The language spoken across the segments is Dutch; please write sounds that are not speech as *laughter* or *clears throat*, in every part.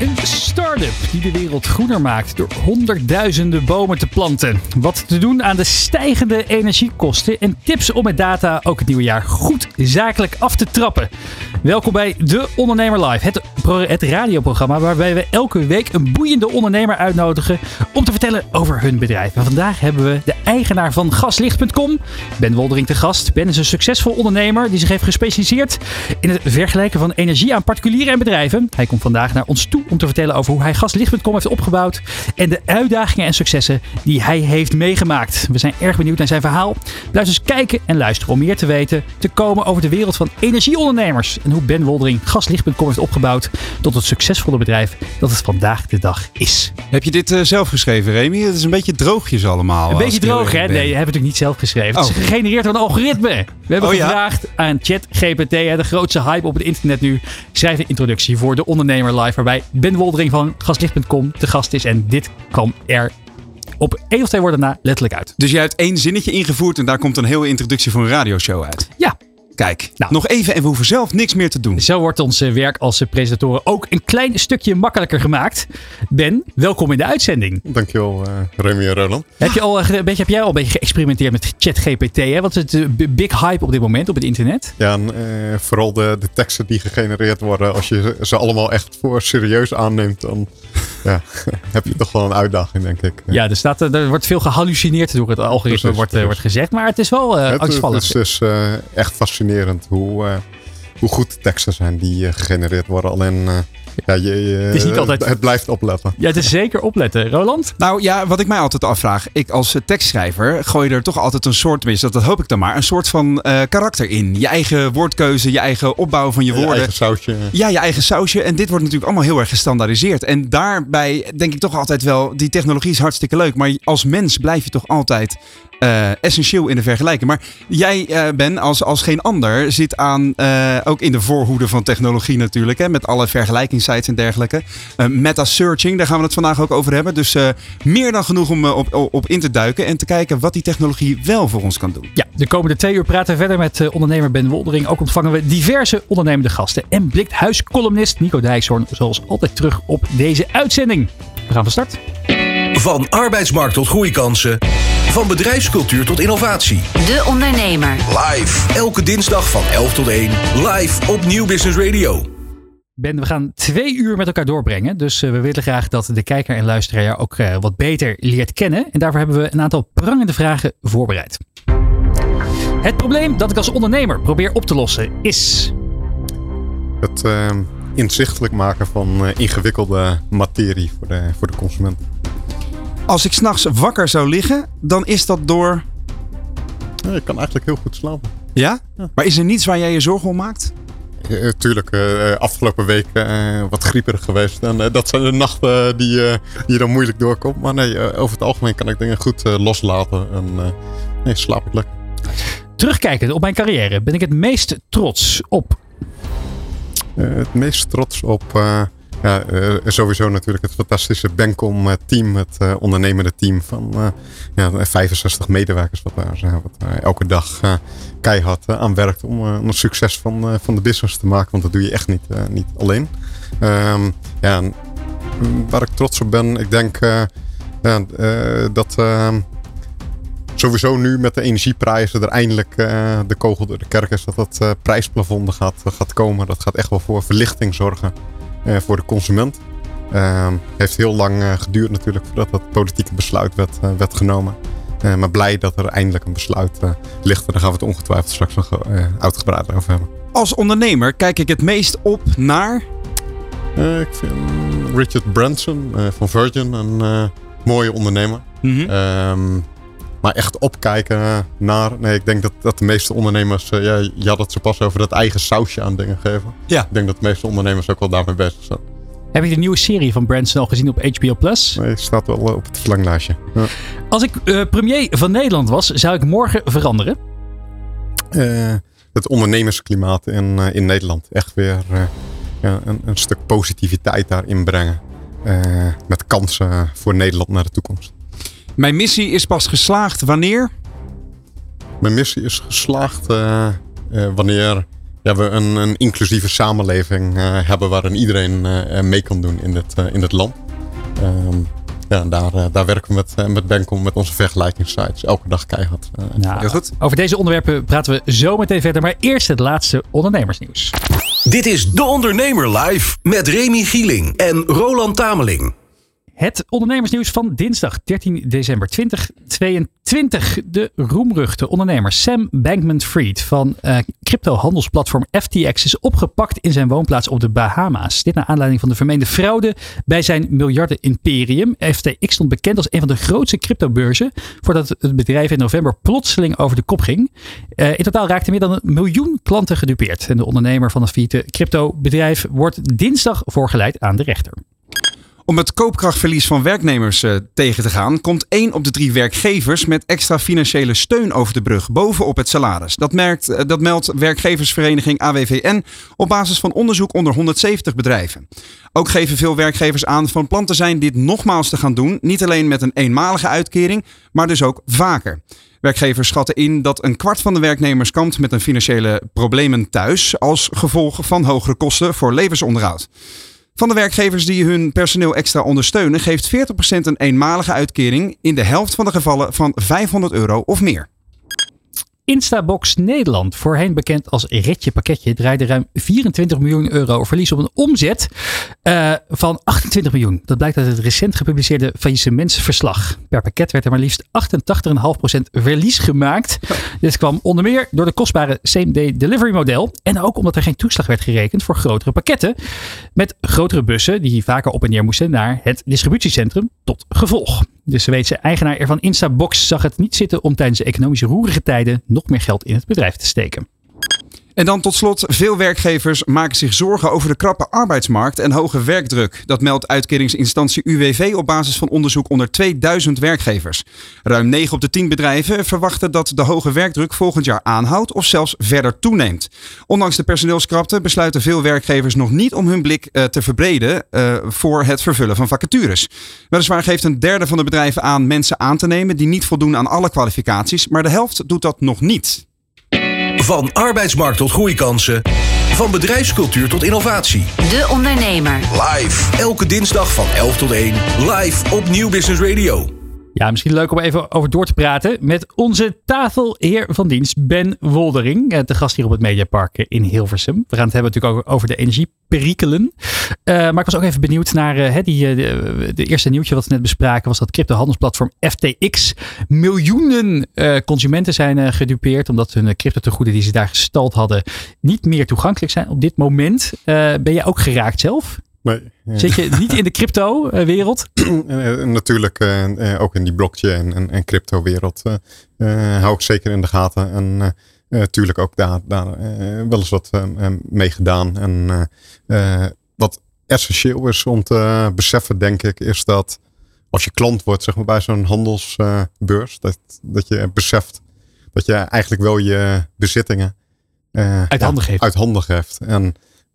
Een start-up die de wereld groener maakt door honderdduizenden bomen te planten. Wat te doen aan de stijgende energiekosten en tips om met data ook het nieuwe jaar goed zakelijk af te trappen. Welkom bij De Ondernemer Live, het, het radioprogramma waarbij we elke week een boeiende ondernemer uitnodigen om te vertellen over hun bedrijf. En vandaag hebben we de eigenaar van gaslicht.com, Ben Woldering te gast. Ben is een succesvol ondernemer die zich heeft gespecialiseerd in het vergelijken van energie aan particulieren en bedrijven. Hij komt vandaag naar ons toe om te vertellen over hoe hij gaslicht.com heeft opgebouwd en de uitdagingen en successen die hij heeft meegemaakt. We zijn erg benieuwd naar zijn verhaal. Blijf dus kijken en luisteren om meer te weten te komen over de wereld van energieondernemers en hoe Ben Woldering gaslicht.com heeft opgebouwd tot het succesvolle bedrijf dat het vandaag de dag is. Heb je dit eh, zelf geschreven, Remy? Het is een beetje droogjes allemaal. Een beetje droog, hè? Nee, je hebt het natuurlijk niet zelf geschreven. Het is Oh. gegenereerd door een algoritme. We hebben Oh, ja? gevraagd aan ChatGPT, hè, de grootste hype op het internet nu. Schrijf een introductie voor de ondernemer live, waarbij Ben Woldering van gaslicht.com te gast is. En dit kwam er op één of twee woorden na letterlijk uit. Dus jij hebt één zinnetje ingevoerd en daar komt een hele introductie voor een radioshow uit. Ja, Kijk, Nou. nog even en we hoeven zelf niks meer te doen. zo wordt ons eh, werk als eh, presentatoren ook een klein stukje makkelijker gemaakt. Ben, welkom in de uitzending. Dankjewel, eh Remy en Roland. Heb, je al, een beetje, heb jij al een beetje geëxperimenteerd met ChatGPT? Hè? Wat is het big hype op dit moment op het internet? Ja, en eh, vooral de, de teksten die gegenereerd worden, als je ze allemaal echt voor serieus aanneemt, dan *laughs* ja, *laughs* heb je toch wel een uitdaging, denk ik. Ja, er, staat, er wordt veel gehallucineerd door het algoritme, Precies, wordt, precies. wordt gezegd. Maar het is wel eh het, het angstvallig. is dus eh, echt fascinerend hoe, eh, hoe goed de teksten zijn die eh, gegenereerd worden. Alleen, eh, ja, je, je- Het is niet altijd- het blijft opletten. Ja, het is zeker opletten. Roland? Nou ja, wat ik mij altijd afvraag. Ik als tekstschrijver gooi er toch altijd een soort, tenminste, dat hoop ik dan maar, een soort van eh, karakter in. Je eigen woordkeuze, je eigen opbouw van je Je woorden. eigen sausje. Ja, je eigen sausje. En dit wordt natuurlijk allemaal heel erg gestandaardiseerd. En daarbij denk ik toch altijd wel, die technologie is hartstikke leuk. Maar als mens blijf je toch altijd eh, essentieel in de vergelijking. Maar jij, eh Ben, als, als geen ander, zit aan, eh, ook in de voorhoede van technologie natuurlijk. Hè, met alle vergelijkingssites en dergelijke. Meta-searching, daar gaan we het vandaag ook over hebben. Dus meer dan genoeg om op, op, in te duiken. En te kijken wat die technologie wel voor ons kan doen. Ja, de komende twee uur praten we verder met ondernemer Ben Woldering. Ook ontvangen we diverse ondernemende gasten. En blikt huiscolumnist Nico Dijkshoorn zoals altijd terug op deze uitzending. We gaan van start. Van arbeidsmarkt tot groeikansen. Van bedrijfscultuur tot innovatie. De Ondernemer. Live. Elke dinsdag van 11 tot 1. Live op Nieuw Business Radio. Ben, we gaan twee uur met elkaar doorbrengen. Dus eh, we willen graag dat de kijker en luisteraar jou ook eh, wat beter leert kennen. En daarvoor hebben we een aantal prangende vragen voorbereid. Het probleem dat ik als ondernemer probeer op te lossen is... Het eh, inzichtelijk maken van eh, ingewikkelde materie voor de, voor de consument. Als ik s'nachts wakker zou liggen, dan is dat door Ja, je kan eigenlijk heel goed slapen. Ja? Maar is er niets waar jij je zorgen om maakt? Eh, tuurlijk, eh, afgelopen week eh, wat grieperig geweest. En eh, dat zijn de nachten die, eh, die je dan moeilijk doorkomt. Maar nee, eh, over het algemeen kan ik dingen goed eh, loslaten. En eh, nee, slaap ik lekker. Terugkijkend op mijn carrière ben ik het meest trots op... Eh, het meest trots op eh, ja, eh, sowieso natuurlijk het fantastische Benkom eh. Het eh, ondernemende team van ja, 65 medewerkers wat daar. Wat elke dag keihard aan werkt om, om een succes van, van de business te maken. Want dat doe je echt niet, niet alleen. Ehm, ja, mm, waar ik trots op ben, ik denk dat... ehm, Sowieso nu met de energieprijzen er eindelijk de kogel door de kerk is dat dat eh, prijsplafond gaat, gaat komen. Dat gaat echt wel voor verlichting zorgen voor de consument. Ehm, heeft heel lang eh, geduurd natuurlijk voordat dat politieke besluit werd, eh, werd genomen. Eh, maar blij dat er eindelijk een besluit eh, ligt. En daar gaan we het ongetwijfeld straks nog eh uitgebreid over hebben. Als ondernemer kijk ik het meest op naar. Eh, ik vind Richard Branson eh, van Virgin een eh, mooie ondernemer. Ehm, maar echt opkijken naar. Nee, ik denk dat, dat de meeste ondernemers. eh, ja, je had het zo pas over dat eigen sausje aan dingen geven. Ja. Ik denk dat de meeste ondernemers ook wel daarmee bezig zijn. Heb je de nieuwe serie van Branson al gezien op HBO+. Plus? Nee, staat wel eh, op het verlanglijstje. Ja. Als ik eh, premier van Nederland was, zou ik morgen veranderen. Eh, het ondernemersklimaat in, in Nederland. Echt weer ja, een, een stuk positiviteit daarin brengen. met kansen voor Nederland naar de toekomst. Mijn missie is pas geslaagd wanneer? Mijn missie is geslaagd eh, eh, wanneer ja, we een, een inclusieve samenleving eh, hebben waarin iedereen mee kan doen in het, in het land. Ehm, ja, en daar, daar werken we met, met Benkom, met onze vergelijkingssites, elke dag keihard. Nou, Heel goed. Over deze onderwerpen praten we zo meteen verder. Maar eerst het laatste ondernemersnieuws. Dit is De Ondernemer live met Remy Gieling en Roland Tameling. Het ondernemersnieuws van dinsdag 13 december 2022. De roemruchte ondernemer Sam Bankman-Fried van eh crypto-handelsplatform FTX is opgepakt in zijn woonplaats op de Bahama's. Dit naar aanleiding van de vermeende fraude bij zijn miljarden-imperium. FTX stond bekend als een van de grootste cryptobeurzen voordat het bedrijf in november plotseling over de kop ging. Eh, in totaal raakten meer dan een miljoen klanten gedupeerd. En de ondernemer van het failliete cryptobedrijf wordt dinsdag voorgeleid aan de rechter. Om het koopkrachtverlies van werknemers eh, tegen te gaan, komt één op de drie werkgevers met extra financiële steun over de brug bovenop het salaris. Dat, merkt, eh, dat meldt werkgeversvereniging AWVN op basis van onderzoek onder 170 bedrijven. Ook geven veel werkgevers aan van plan te zijn dit nogmaals te gaan doen, niet alleen met een eenmalige uitkering, maar dus ook vaker. Werkgevers schatten in dat een kwart van de werknemers kampt met een financiële problemen thuis als gevolg van hogere kosten voor levensonderhoud. Van de werkgevers die hun personeel extra ondersteunen, geeft 40% een eenmalige uitkering in de helft van de gevallen van 500 euro of meer. Instabox Nederland, voorheen bekend als Retje Pakketje, draaide ruim 24 miljoen euro verlies op een omzet eh, van 28 miljoen. Dat blijkt uit het recent gepubliceerde faillissementsverslag. Per pakket werd er maar liefst 88,5% verlies gemaakt. Dit kwam onder meer door de kostbare same-day delivery model en ook omdat er geen toeslag werd gerekend voor grotere pakketten met grotere bussen die vaker op en neer moesten naar het distributiecentrum tot gevolg. De Zweedse eigenaar ervan Instabox zag het niet zitten om tijdens de economische roerige tijden nog meer geld in het bedrijf te steken. En dan tot slot, veel werkgevers maken zich zorgen over de krappe arbeidsmarkt en hoge werkdruk. Dat meldt uitkeringsinstantie UWV op basis van onderzoek onder 2000 werkgevers. Ruim 9 op de 10 bedrijven verwachten dat de hoge werkdruk volgend jaar aanhoudt of zelfs verder toeneemt. Ondanks de personeelskrapte besluiten veel werkgevers nog niet om hun blik eh, te verbreden eh, voor het vervullen van vacatures. Weliswaar geeft een derde van de bedrijven aan mensen aan te nemen die niet voldoen aan alle kwalificaties, maar de helft doet dat nog niet. Van arbeidsmarkt tot groeikansen. Van bedrijfscultuur tot innovatie. De Ondernemer. Live. Elke dinsdag van 11 tot 1. Live op Nieuw Business Radio. Ja, misschien leuk om even over door te praten met onze tafelheer van dienst, Ben Woldering. eh, Te gast hier op het Mediapark in Hilversum. We gaan het hebben natuurlijk ook over de energieperikelen. Eh, maar ik was ook even benieuwd naar hè, die, de, de eerste nieuwtje wat we net bespraken. Was dat cryptohandelsplatform FTX. Miljoenen consumenten zijn gedupeerd. Omdat hun cryptotegoeden die ze daar gestald hadden niet meer toegankelijk zijn op dit moment. Ben jij ook geraakt zelf? Nee, Zit je niet in de crypto-wereld? *clears throat* Eh, natuurlijk eh, eh, ook in die blockchain en, en crypto wereld eh, hou ik zeker in de gaten. En natuurlijk ook daar, daar wel eens wat mee gedaan. En wat essentieel is om te beseffen, denk ik, is dat als je klant wordt zeg maar, bij zo'n handelsbeurs, dat, dat je beseft dat je eigenlijk wel je bezittingen eh, Uit handen geeft. Uit handen geeft. En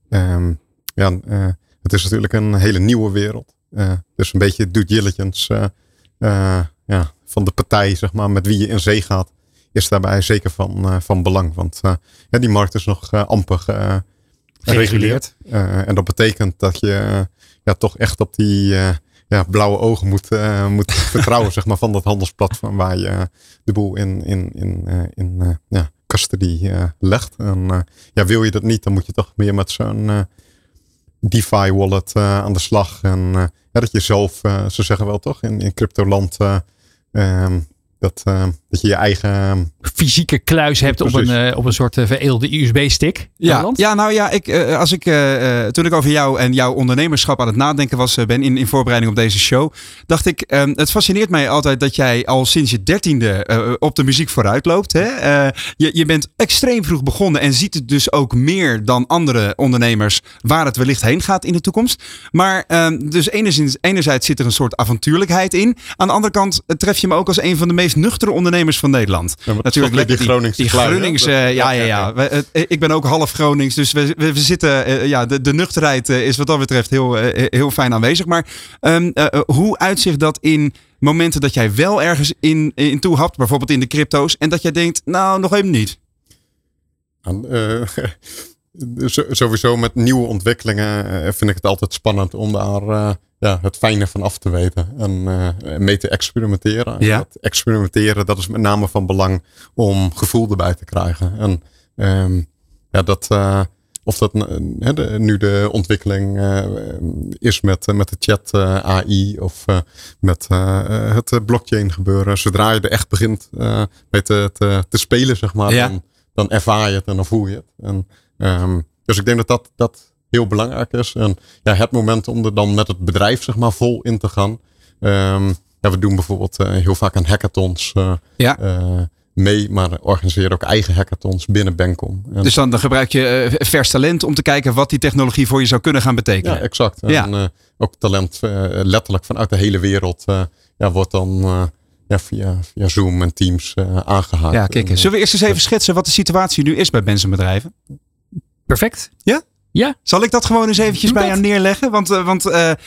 ehm, ja, het is natuurlijk een hele nieuwe wereld. Eh, dus een beetje due diligence eh, eh, ja, van de partij, zeg maar, met wie je in zee gaat, is daarbij zeker van, van belang. Want ja, die markt is nog amper gereguleerd. En dat betekent dat je ja, toch echt op die ja, blauwe ogen moet, moet *laughs* vertrouwen, zeg maar, van dat handelsplatform waar je de boel in, in, in, in ja, custody legt. En ja, wil je dat niet, dan moet je toch meer met zo'n DeFi wallet eh, aan de slag. En eh, dat je zelf, eh, ze zeggen wel toch, in, in cryptoland, ehm, dat, eh, dat je je eigen ehm, fysieke kluis hebt op een, eh, op een soort eh, veredelde USB-stick. Ja, ja, nou ja, ik, eh, als ik, toen ik over jou en jouw ondernemerschap aan het nadenken was, ben in, in voorbereiding op deze show, dacht ik, eh, het fascineert mij altijd dat jij al sinds je dertiende op de muziek vooruit loopt. Hè? Eh, je, je bent extreem vroeg begonnen en ziet het dus ook meer dan andere ondernemers waar het wellicht heen gaat in de toekomst. Maar eh, dus enerzijds, enerzijds zit er een soort avontuurlijkheid in. Aan de andere kant tref je me ook als een van de meest nuchtere ondernemers ondernemers van Nederland. Ja, Natuurlijk die die? Gronings, eh, ja, ja, ja. We- eh, ik ben ook half Gronings, dus we, we, we zitten, eh, ja, de, de nuchterheid eh, is wat dat betreft heel, eh, heel fijn aanwezig. Maar ehm, eh, eh, hoe uitzicht dat in momenten dat jij wel ergens in, in toe hapt, bijvoorbeeld in de crypto's, en dat jij denkt, nou, nog even niet. Eh, *laughs* sowieso met nieuwe ontwikkelingen eh, vind ik het altijd spannend om daar eh, ja, het fijne van af te weten en eh, mee te experimenteren. En Ja. Dat experimenteren, dat is met name van belang om gevoel erbij te krijgen. En ehm, ja, dat, eh, of dat eh, de- nu de ontwikkeling is met, met de chat AI of met het blockchain gebeuren. Zodra je er echt begint mee te, te, te spelen, zeg maar, Ja. dan, dan ervaar je het en dan voel je het. En, ehm, dus ik denk dat dat, dat heel belangrijk is. En ja, het moment om er dan met het bedrijf zeg maar, vol in te gaan. Ehm, ja, we doen bijvoorbeeld eh, heel vaak aan hackathons eh, Ja. eh, mee, maar organiseren ook eigen hackathons binnen Bencom. En- Dus dan, dan gebruik je vers talent om te kijken wat die technologie voor je zou kunnen gaan betekenen. Ja, exact. En Ja. eh, ook talent letterlijk vanuit de hele wereld eh, ja, wordt dan eh, ja, via, via Zoom en Teams eh, aangehaakt. Ja, kijk En, eens. Zullen we eerst eens even schetsen wat de situatie nu is bij benzinbedrijven? Perfect. Ja? Ja. Zal ik dat gewoon eens eventjes Doe bij dat. jou neerleggen? Want, eh, want eh, eh,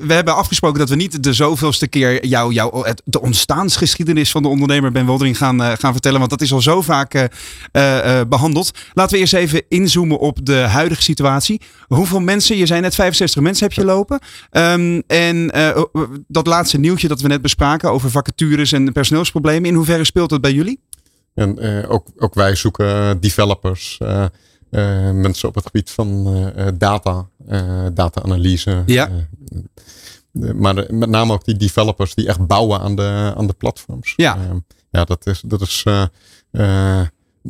we hebben afgesproken dat we niet de zoveelste keer jou, jou het, de ontstaansgeschiedenis van de ondernemer Ben Woldering gaan, eh, gaan vertellen. Want dat is al zo vaak eh, eh, eh, behandeld. Laten we eerst even inzoomen op de huidige situatie. Hoeveel mensen, je zei net 65 mensen heb je lopen. Ehm, en eh, dat laatste nieuwtje dat we net bespraken over vacatures en personeelsproblemen. In hoeverre speelt dat bij jullie? En eh, ook, ook wij zoeken developers, eh, mensen op het gebied van eh, eh, data, eh, data-analyse. Ja. Maar met name ook die developers die echt bouwen aan de, aan de platforms. Ja. Ja, dat is, dat is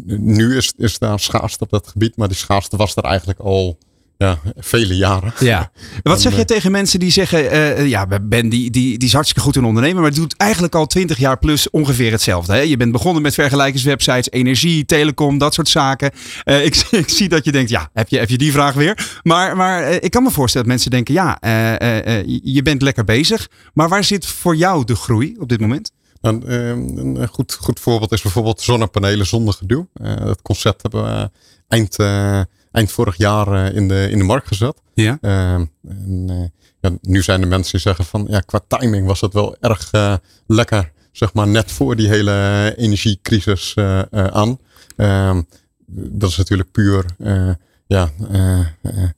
nu is, is daar schaarste op dat gebied, maar die schaarste was er eigenlijk al ja, vele jaren. Ja. *laughs* Wat zeg je eh, tegen mensen die zeggen, eh, ja, Ben die, die, die is hartstikke goed in ondernemen, maar doet eigenlijk al twintig jaar plus ongeveer hetzelfde. Hè? Je bent begonnen met vergelijkingswebsites, energie, telecom, dat soort zaken. Eh, *laughs* ik, ik zie dat je denkt, ja, heb je, heb je die vraag weer? Maar, maar eh, ik kan me voorstellen dat mensen denken, ja, eh, eh, eh, je bent lekker bezig, maar waar zit voor jou de groei op dit moment? Nou, eh, een goed, goed voorbeeld is bijvoorbeeld zonnepanelen zonder gedoe. Eh, dat concept hebben we eind, eh, eind vorig jaar eh, in, de, in de markt gezet. Ja. Eh, en, eh, ja, nu zijn er mensen die zeggen van ja, qua timing was het wel erg eh, lekker. Zeg maar net voor die hele energiecrisis aan. Ehm, dat is natuurlijk puur ja,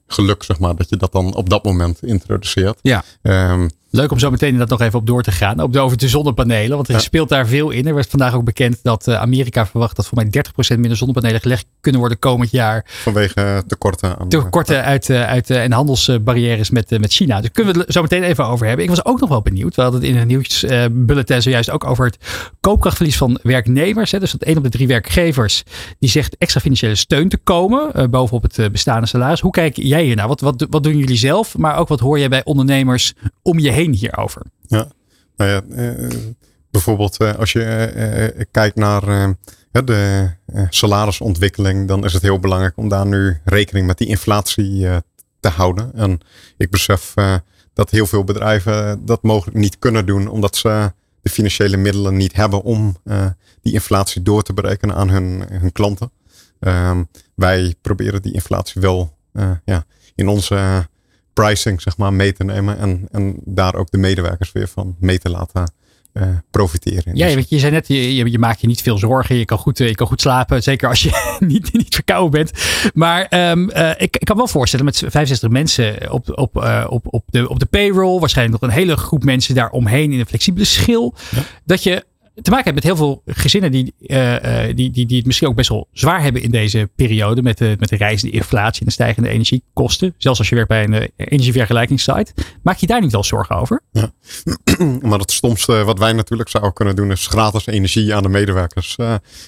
geluk, zeg maar, dat je dat dan op dat moment introduceert. Ja. Ehm, Leuk om zo meteen dat nog even op door te gaan. Op de, over de zonnepanelen. Want er Ja. speelt daar veel in. Er werd vandaag ook bekend dat eh, Amerika verwacht dat voor mij 30% minder zonnepanelen gelegd kunnen worden komend jaar. vanwege tekorten aan Tekorten uit, eh, uit eh, en handelsbarrières met, met China. Daar kunnen we het zo meteen even over hebben. Ik was ook nog wel benieuwd. We hadden het in een nieuwsbulletin zojuist ook over het koopkrachtverlies van werknemers. Hè. Dus dat één op de drie werkgevers die zegt extra financiële steun te komen bovenop het bestaande salaris. Hoe kijk jij hiernaar? Wat, wat, wat doen jullie zelf? Maar ook wat hoor jij bij ondernemers om je heen hierover? Nou ja, eh, bijvoorbeeld eh, als je eh, kijkt naar de salarisontwikkeling, dan is het heel belangrijk om daar nu rekening met die inflatie te houden. En ik besef dat heel veel bedrijven dat mogelijk niet kunnen doen, omdat ze de financiële middelen niet hebben om die inflatie door te berekenen aan hun, hun klanten. Ehm, wij proberen die inflatie wel ja, in onze pricing zeg maar, mee te nemen en, en daar ook de medewerkers weer van mee te laten eh, profiteren. Ja, Dus- want je zei net, je, je, je maakt je niet veel zorgen. Je kan goed, eh, je kan goed slapen. Zeker als je *laughs* niet, niet verkouden bent. Maar ehm, eh, ik, ik kan wel voorstellen met 65 mensen op, op, eh, op, op, de, op de payroll. Waarschijnlijk nog een hele groep mensen daaromheen in een flexibele schil. Dat je te maken hebt met heel veel gezinnen die, eh, eh, die, die, die het misschien ook best wel zwaar hebben in deze periode. Met de, met de reizende inflatie en de stijgende energiekosten. Zelfs als je werkt bij een eh, energievergelijkingssite. Maak je daar niet wel zorgen over? *clears throat* Maar het stomste wat wij natuurlijk zouden kunnen doen is gratis energie aan de medewerkers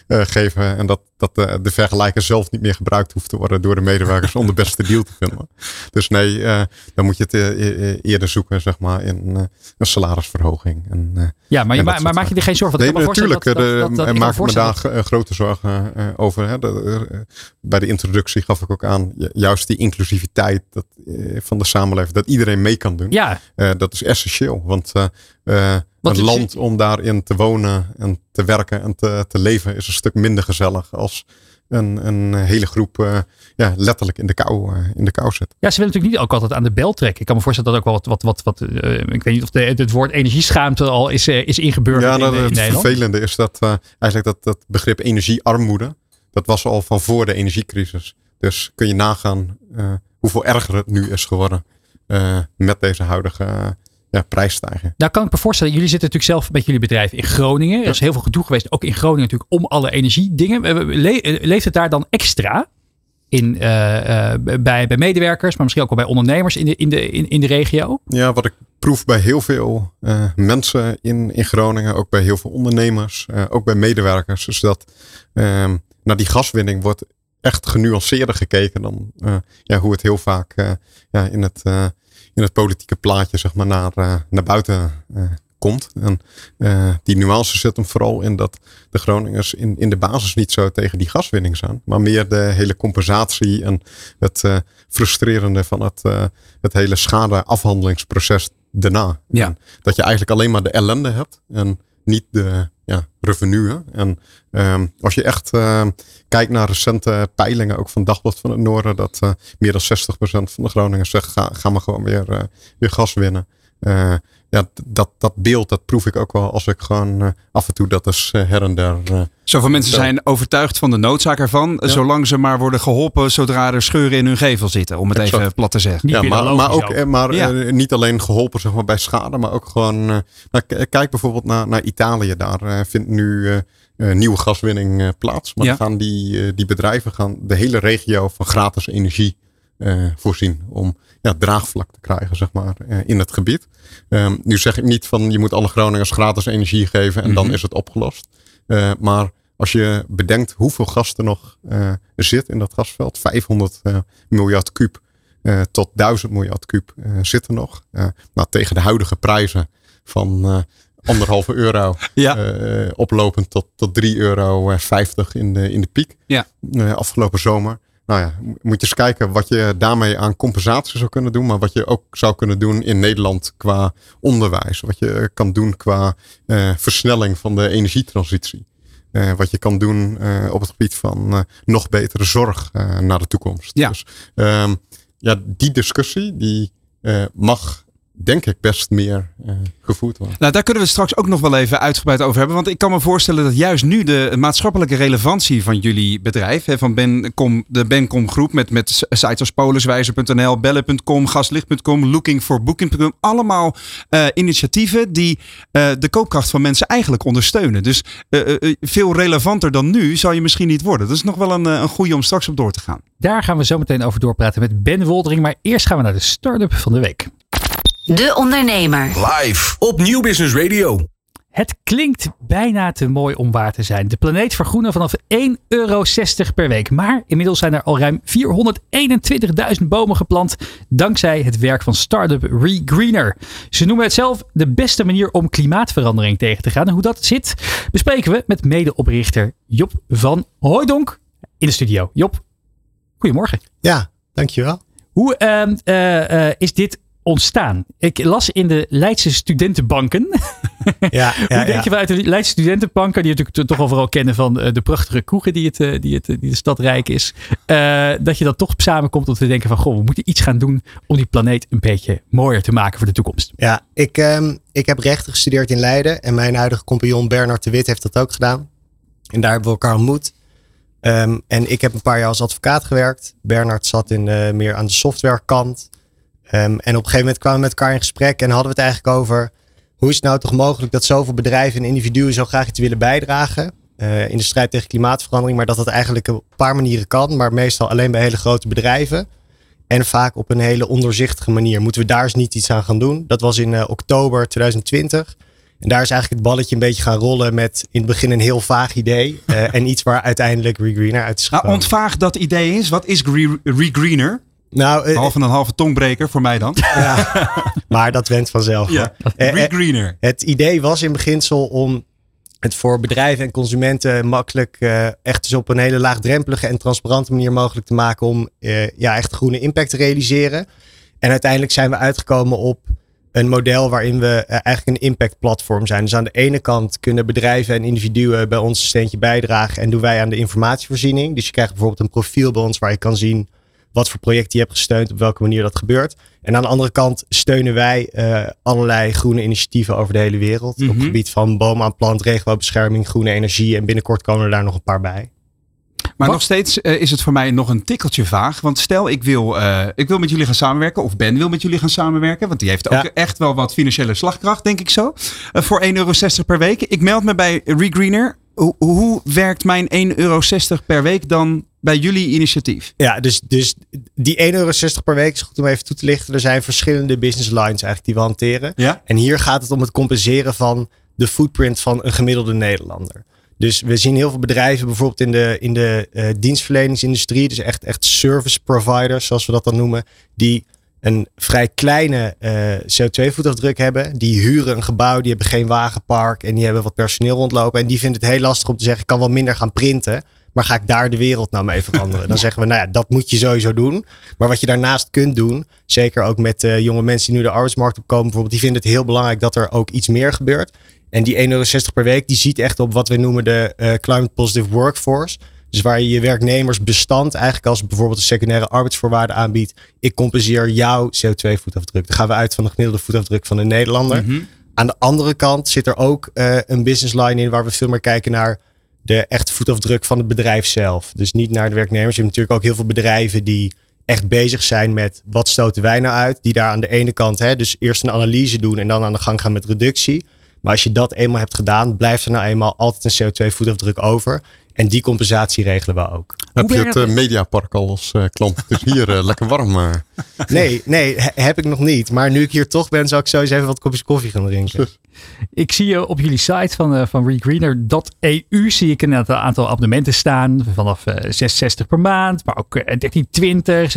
geven. En dat, dat de, de vergelijker zelf niet meer gebruikt hoeft te worden door de medewerkers om de beste deal te vinden. Dus nee, eh, dan moet je het eh, eh, eerder zoeken zeg maar in eh, een salarisverhoging. En, eh, Ja, maar, En maar maak je er geen zorgen van? Nee, natuurlijk. dat- dat- dat- ik maak ik me daar eh, grote zorgen eh, over. Hè. De, eh, bij de introductie gaf ik ook aan, ju- juist die inclusiviteit dat, eh, van de samenleving, dat iedereen mee kan doen. Ja, Eh, dat is essentieel. Want eh, eh, Wat is- land om daarin te wonen en te werken en te, te leven is een stuk minder gezellig als een, een hele groep eh, ja, letterlijk in de kou, eh, in de kou zit. Ja, ze willen natuurlijk niet ook altijd aan de bel trekken. Ik kan me voorstellen dat ook wel wat, wat, wat, wat eh, ik weet niet of de, het woord energieschaamte al is, is ingeburgerd Ja, in, nou, in het Nederland. vervelende is dat eigenlijk dat, dat begrip energiearmoede, dat was al van voor de energiecrisis. Dus kun je nagaan hoeveel erger het nu is geworden met deze huidige ja, prijsstijging. Nou kan ik me voorstellen, jullie zitten natuurlijk zelf met jullie bedrijf in Groningen. Er is heel veel gedoe geweest, ook in Groningen natuurlijk, om alle energiedingen. Eh, le- eh, Leeft het daar dan extra in, eh, bij, bij medewerkers, maar misschien ook wel bij ondernemers in de, in de, in, in de regio? Ja, wat ik proef bij heel veel mensen in, in Groningen, ook bij heel veel ondernemers, ook bij medewerkers, is dat ehm, naar die gaswinning wordt echt genuanceerder gekeken dan ja, hoe het heel vaak ja, in, het, in het politieke plaatje zeg maar, naar, eh, naar buiten eh, komt. En eh, die nuance zit hem vooral in dat de Groningers in, in de basis niet zo tegen die gaswinning zijn, maar meer de hele compensatie en het frustrerende van het, het hele schadeafhandelingsproces daarna. Ja. En dat je eigenlijk alleen maar de ellende hebt en niet de ja, revenuen. En ehm, als je echt ehm, kijkt naar recente peilingen, ook van Dagblad van het Noorden, dat eh, meer dan 60% van de Groningers zegt, ga, maar gewoon weer, eh, weer gas winnen. Ja, dat, dat beeld, dat proef ik ook wel als ik gewoon eh, af en toe dat is eh, her en der. eh, Zoveel mensen zijn overtuigd van de noodzaak ervan. Zolang ze maar worden geholpen zodra er scheuren in hun gevel zitten. Om het Exact. even plat te zeggen. Niet ja, maar, ook, ook. maar Ja. niet alleen geholpen zeg maar, bij schade, maar ook gewoon. nou, kijk bijvoorbeeld naar, naar Italië. Daar vindt nu nieuwe gaswinning plaats. Maar Ja. gaan die, die bedrijven gaan de hele regio van gratis energie voorzien. Om ja, draagvlak te krijgen, zeg maar, eh, in het gebied. Ehm, nu zeg ik niet van je moet alle Groningers gratis energie geven en dan Mhm. is het opgelost. Eh, maar als je bedenkt hoeveel gas er nog eh, zit in dat gasveld, 500 eh, miljard kuub eh, tot 1000 miljard kuub eh, zit er nog. Eh, nou, tegen de huidige prijzen van eh, anderhalve euro *laughs* Ja. eh, oplopend tot, tot 3,50 euro in de, in de piek Ja. eh, afgelopen zomer. Nou ja, mo- moet je eens kijken wat je daarmee aan compensatie zou kunnen doen. Maar wat je ook zou kunnen doen in Nederland qua onderwijs. Wat je kan doen qua eh, versnelling van de energietransitie. Eh, wat je kan doen eh, op het gebied van eh, nog betere zorg eh, naar de toekomst. Ja. Dus ehm, ja, die discussie die eh, mag denk ik best meer gevoerd worden. Nou, daar kunnen we straks ook nog wel even uitgebreid over hebben. Want ik kan me voorstellen dat juist nu de maatschappelijke relevantie van jullie bedrijf, hè, van Bencom, de Bencom groep met, met sites als poliswijzer.nl, bellen.com, gaslicht.com, lookingforbooking.com, allemaal eh, initiatieven die eh, de koopkracht van mensen eigenlijk ondersteunen. Dus veel relevanter dan nu zal je misschien niet worden. Dat is nog wel een, een goede om straks op door te gaan. Daar gaan we zo meteen over doorpraten met Ben Woldering. Maar eerst gaan we naar de start-up van de week. De Ondernemer. Live op Nieuw Business Radio. Het klinkt bijna te mooi om waar te zijn. De planeet vergroenen vanaf 1,60 euro per week. Maar inmiddels zijn er al ruim 421.000 bomen geplant. Dankzij het werk van start-up ReGreener. Ze noemen het zelf de beste manier om klimaatverandering tegen te gaan. En hoe dat zit, bespreken we met medeoprichter Job van Hooijdonk in de studio. Job, goedemorgen. Ja, dankjewel. Hoe ehm, eh, eh, is dit ontstaan? Ik las in de Leidse studentenbanken. *laughs* Ja, Hoe ja, denk ja. je vanuit de Leidse studentenbanken, die natuurlijk toch overal kennen van eh, de prachtige kroegen die, het, eh, die, het, die de stad rijk is, eh, dat je dan toch samenkomt om te denken van, goh, we moeten iets gaan doen om die planeet een beetje mooier te maken voor de toekomst. Ja, ik, ehm, ik heb rechten gestudeerd in Leiden en mijn huidige compagnon Bernard de Wit heeft dat ook gedaan. En daar hebben we elkaar ontmoet. Ehm, en ik heb een paar jaar als advocaat gewerkt. Bernard zat in, meer aan de softwarekant. Ehm, en op een gegeven moment kwamen we met elkaar in gesprek en hadden we het eigenlijk over hoe is het nou toch mogelijk dat zoveel bedrijven en individuen zo graag iets willen bijdragen eh, in de strijd tegen klimaatverandering, maar dat dat eigenlijk op een paar manieren kan, maar meestal alleen bij hele grote bedrijven. En vaak op een hele ondoorzichtige manier. Moeten we daar eens niet iets aan gaan doen? Dat was in eh, oktober 2020. En daar is eigenlijk het balletje een beetje gaan rollen met in het begin een heel vaag idee. eh, en iets waar uiteindelijk ReGreener uit is Nou, ontvaag dat idee is. Wat is Gre- ReGreener? Nou, eh, en een halve tongbreker voor mij dan. ja. *laughs* maar dat went vanzelf. Ja, Eh, eh, ReGreener. Het idee was in beginsel om het voor bedrijven en consumenten makkelijk, eh, echt dus op een hele laagdrempelige en transparante manier mogelijk te maken om eh, ja, echt groene impact te realiseren. En uiteindelijk zijn we uitgekomen op een model waarin we eh, eigenlijk een impact platform zijn. Dus aan de ene kant kunnen bedrijven en individuen bij ons een steentje bijdragen en doen wij aan de informatievoorziening. Dus je krijgt bijvoorbeeld een profiel bij ons waar je kan zien wat voor projecten je hebt gesteund, op welke manier dat gebeurt. En aan de andere kant steunen wij uh, allerlei groene initiatieven over de hele wereld. Op Mhm. het gebied van bomen aan plant, regenwouwbescherming, groene energie. En binnenkort komen er daar nog een paar bij. Maar Wat- nog steeds eh, is het voor mij nog een tikkeltje vaag. Want stel, ik wil, eh, ik wil met jullie gaan samenwerken. Of Ben wil met jullie gaan samenwerken. Want die heeft ook Ja. echt wel wat financiële slagkracht, denk ik zo. Eh, voor 1,60 euro per week. Ik meld me bij Regreener. Hoe, hoe werkt mijn 1,60 euro per week dan bij jullie initiatief? Ja, dus, dus die 1,60 euro per week is goed om even toe te lichten. Er zijn verschillende business lines eigenlijk die we hanteren. Ja? En hier gaat het om het compenseren van de footprint van een gemiddelde Nederlander. Dus we zien heel veel bedrijven, bijvoorbeeld in de, in de eh, dienstverleningsindustrie, dus echt, echt service providers, zoals we dat dan noemen, die een vrij kleine eh, CO2-voetafdruk hebben. Die huren een gebouw, die hebben geen wagenpark en die hebben wat personeel rondlopen. En die vinden het heel lastig om te zeggen, ik kan wel minder gaan printen. Maar ga ik daar de wereld nou mee veranderen? Dan *laughs* zeggen we, nou ja, dat moet je sowieso doen. Maar wat je daarnaast kunt doen, zeker ook met eh, jonge mensen die nu de arbeidsmarkt opkomen bijvoorbeeld, die vinden het heel belangrijk dat er ook iets meer gebeurt. En die 1,60 euro per week, die ziet echt op wat we noemen de eh, climate positive workforce. Dus waar je je werknemersbestand eigenlijk als bijvoorbeeld een secundaire arbeidsvoorwaarde aanbiedt. Ik compenseer jouw CO2-voetafdruk. Dan gaan we uit van de gemiddelde voetafdruk van de Nederlander. Mhm. Aan de andere kant zit er ook eh, een business line in waar we veel meer kijken naar de echte voetafdruk van het bedrijf zelf. Dus niet naar de werknemers. Je hebt natuurlijk ook heel veel bedrijven die echt bezig zijn met wat stoten wij nou uit. Die daar aan de ene kant hè, dus eerst een analyse doen en dan aan de gang gaan met reductie. Maar als je dat eenmaal hebt gedaan, blijft er nou eenmaal altijd een CO2-voetafdruk over. En die compensatie regelen we ook. Heb je het eh? Mediapark al als eh, klant? Het is hier eh, *laughs* lekker warm. Eh. *laughs* Nee, nee, he- heb ik nog niet. Maar nu ik hier toch ben, zou ik sowieso even wat kopjes koffie gaan drinken. Ik zie op jullie site van, eh, van regreener.eu zie ik een aantal, abonnementen staan. Vanaf eh 6,60 per maand, maar ook eh, 13,20,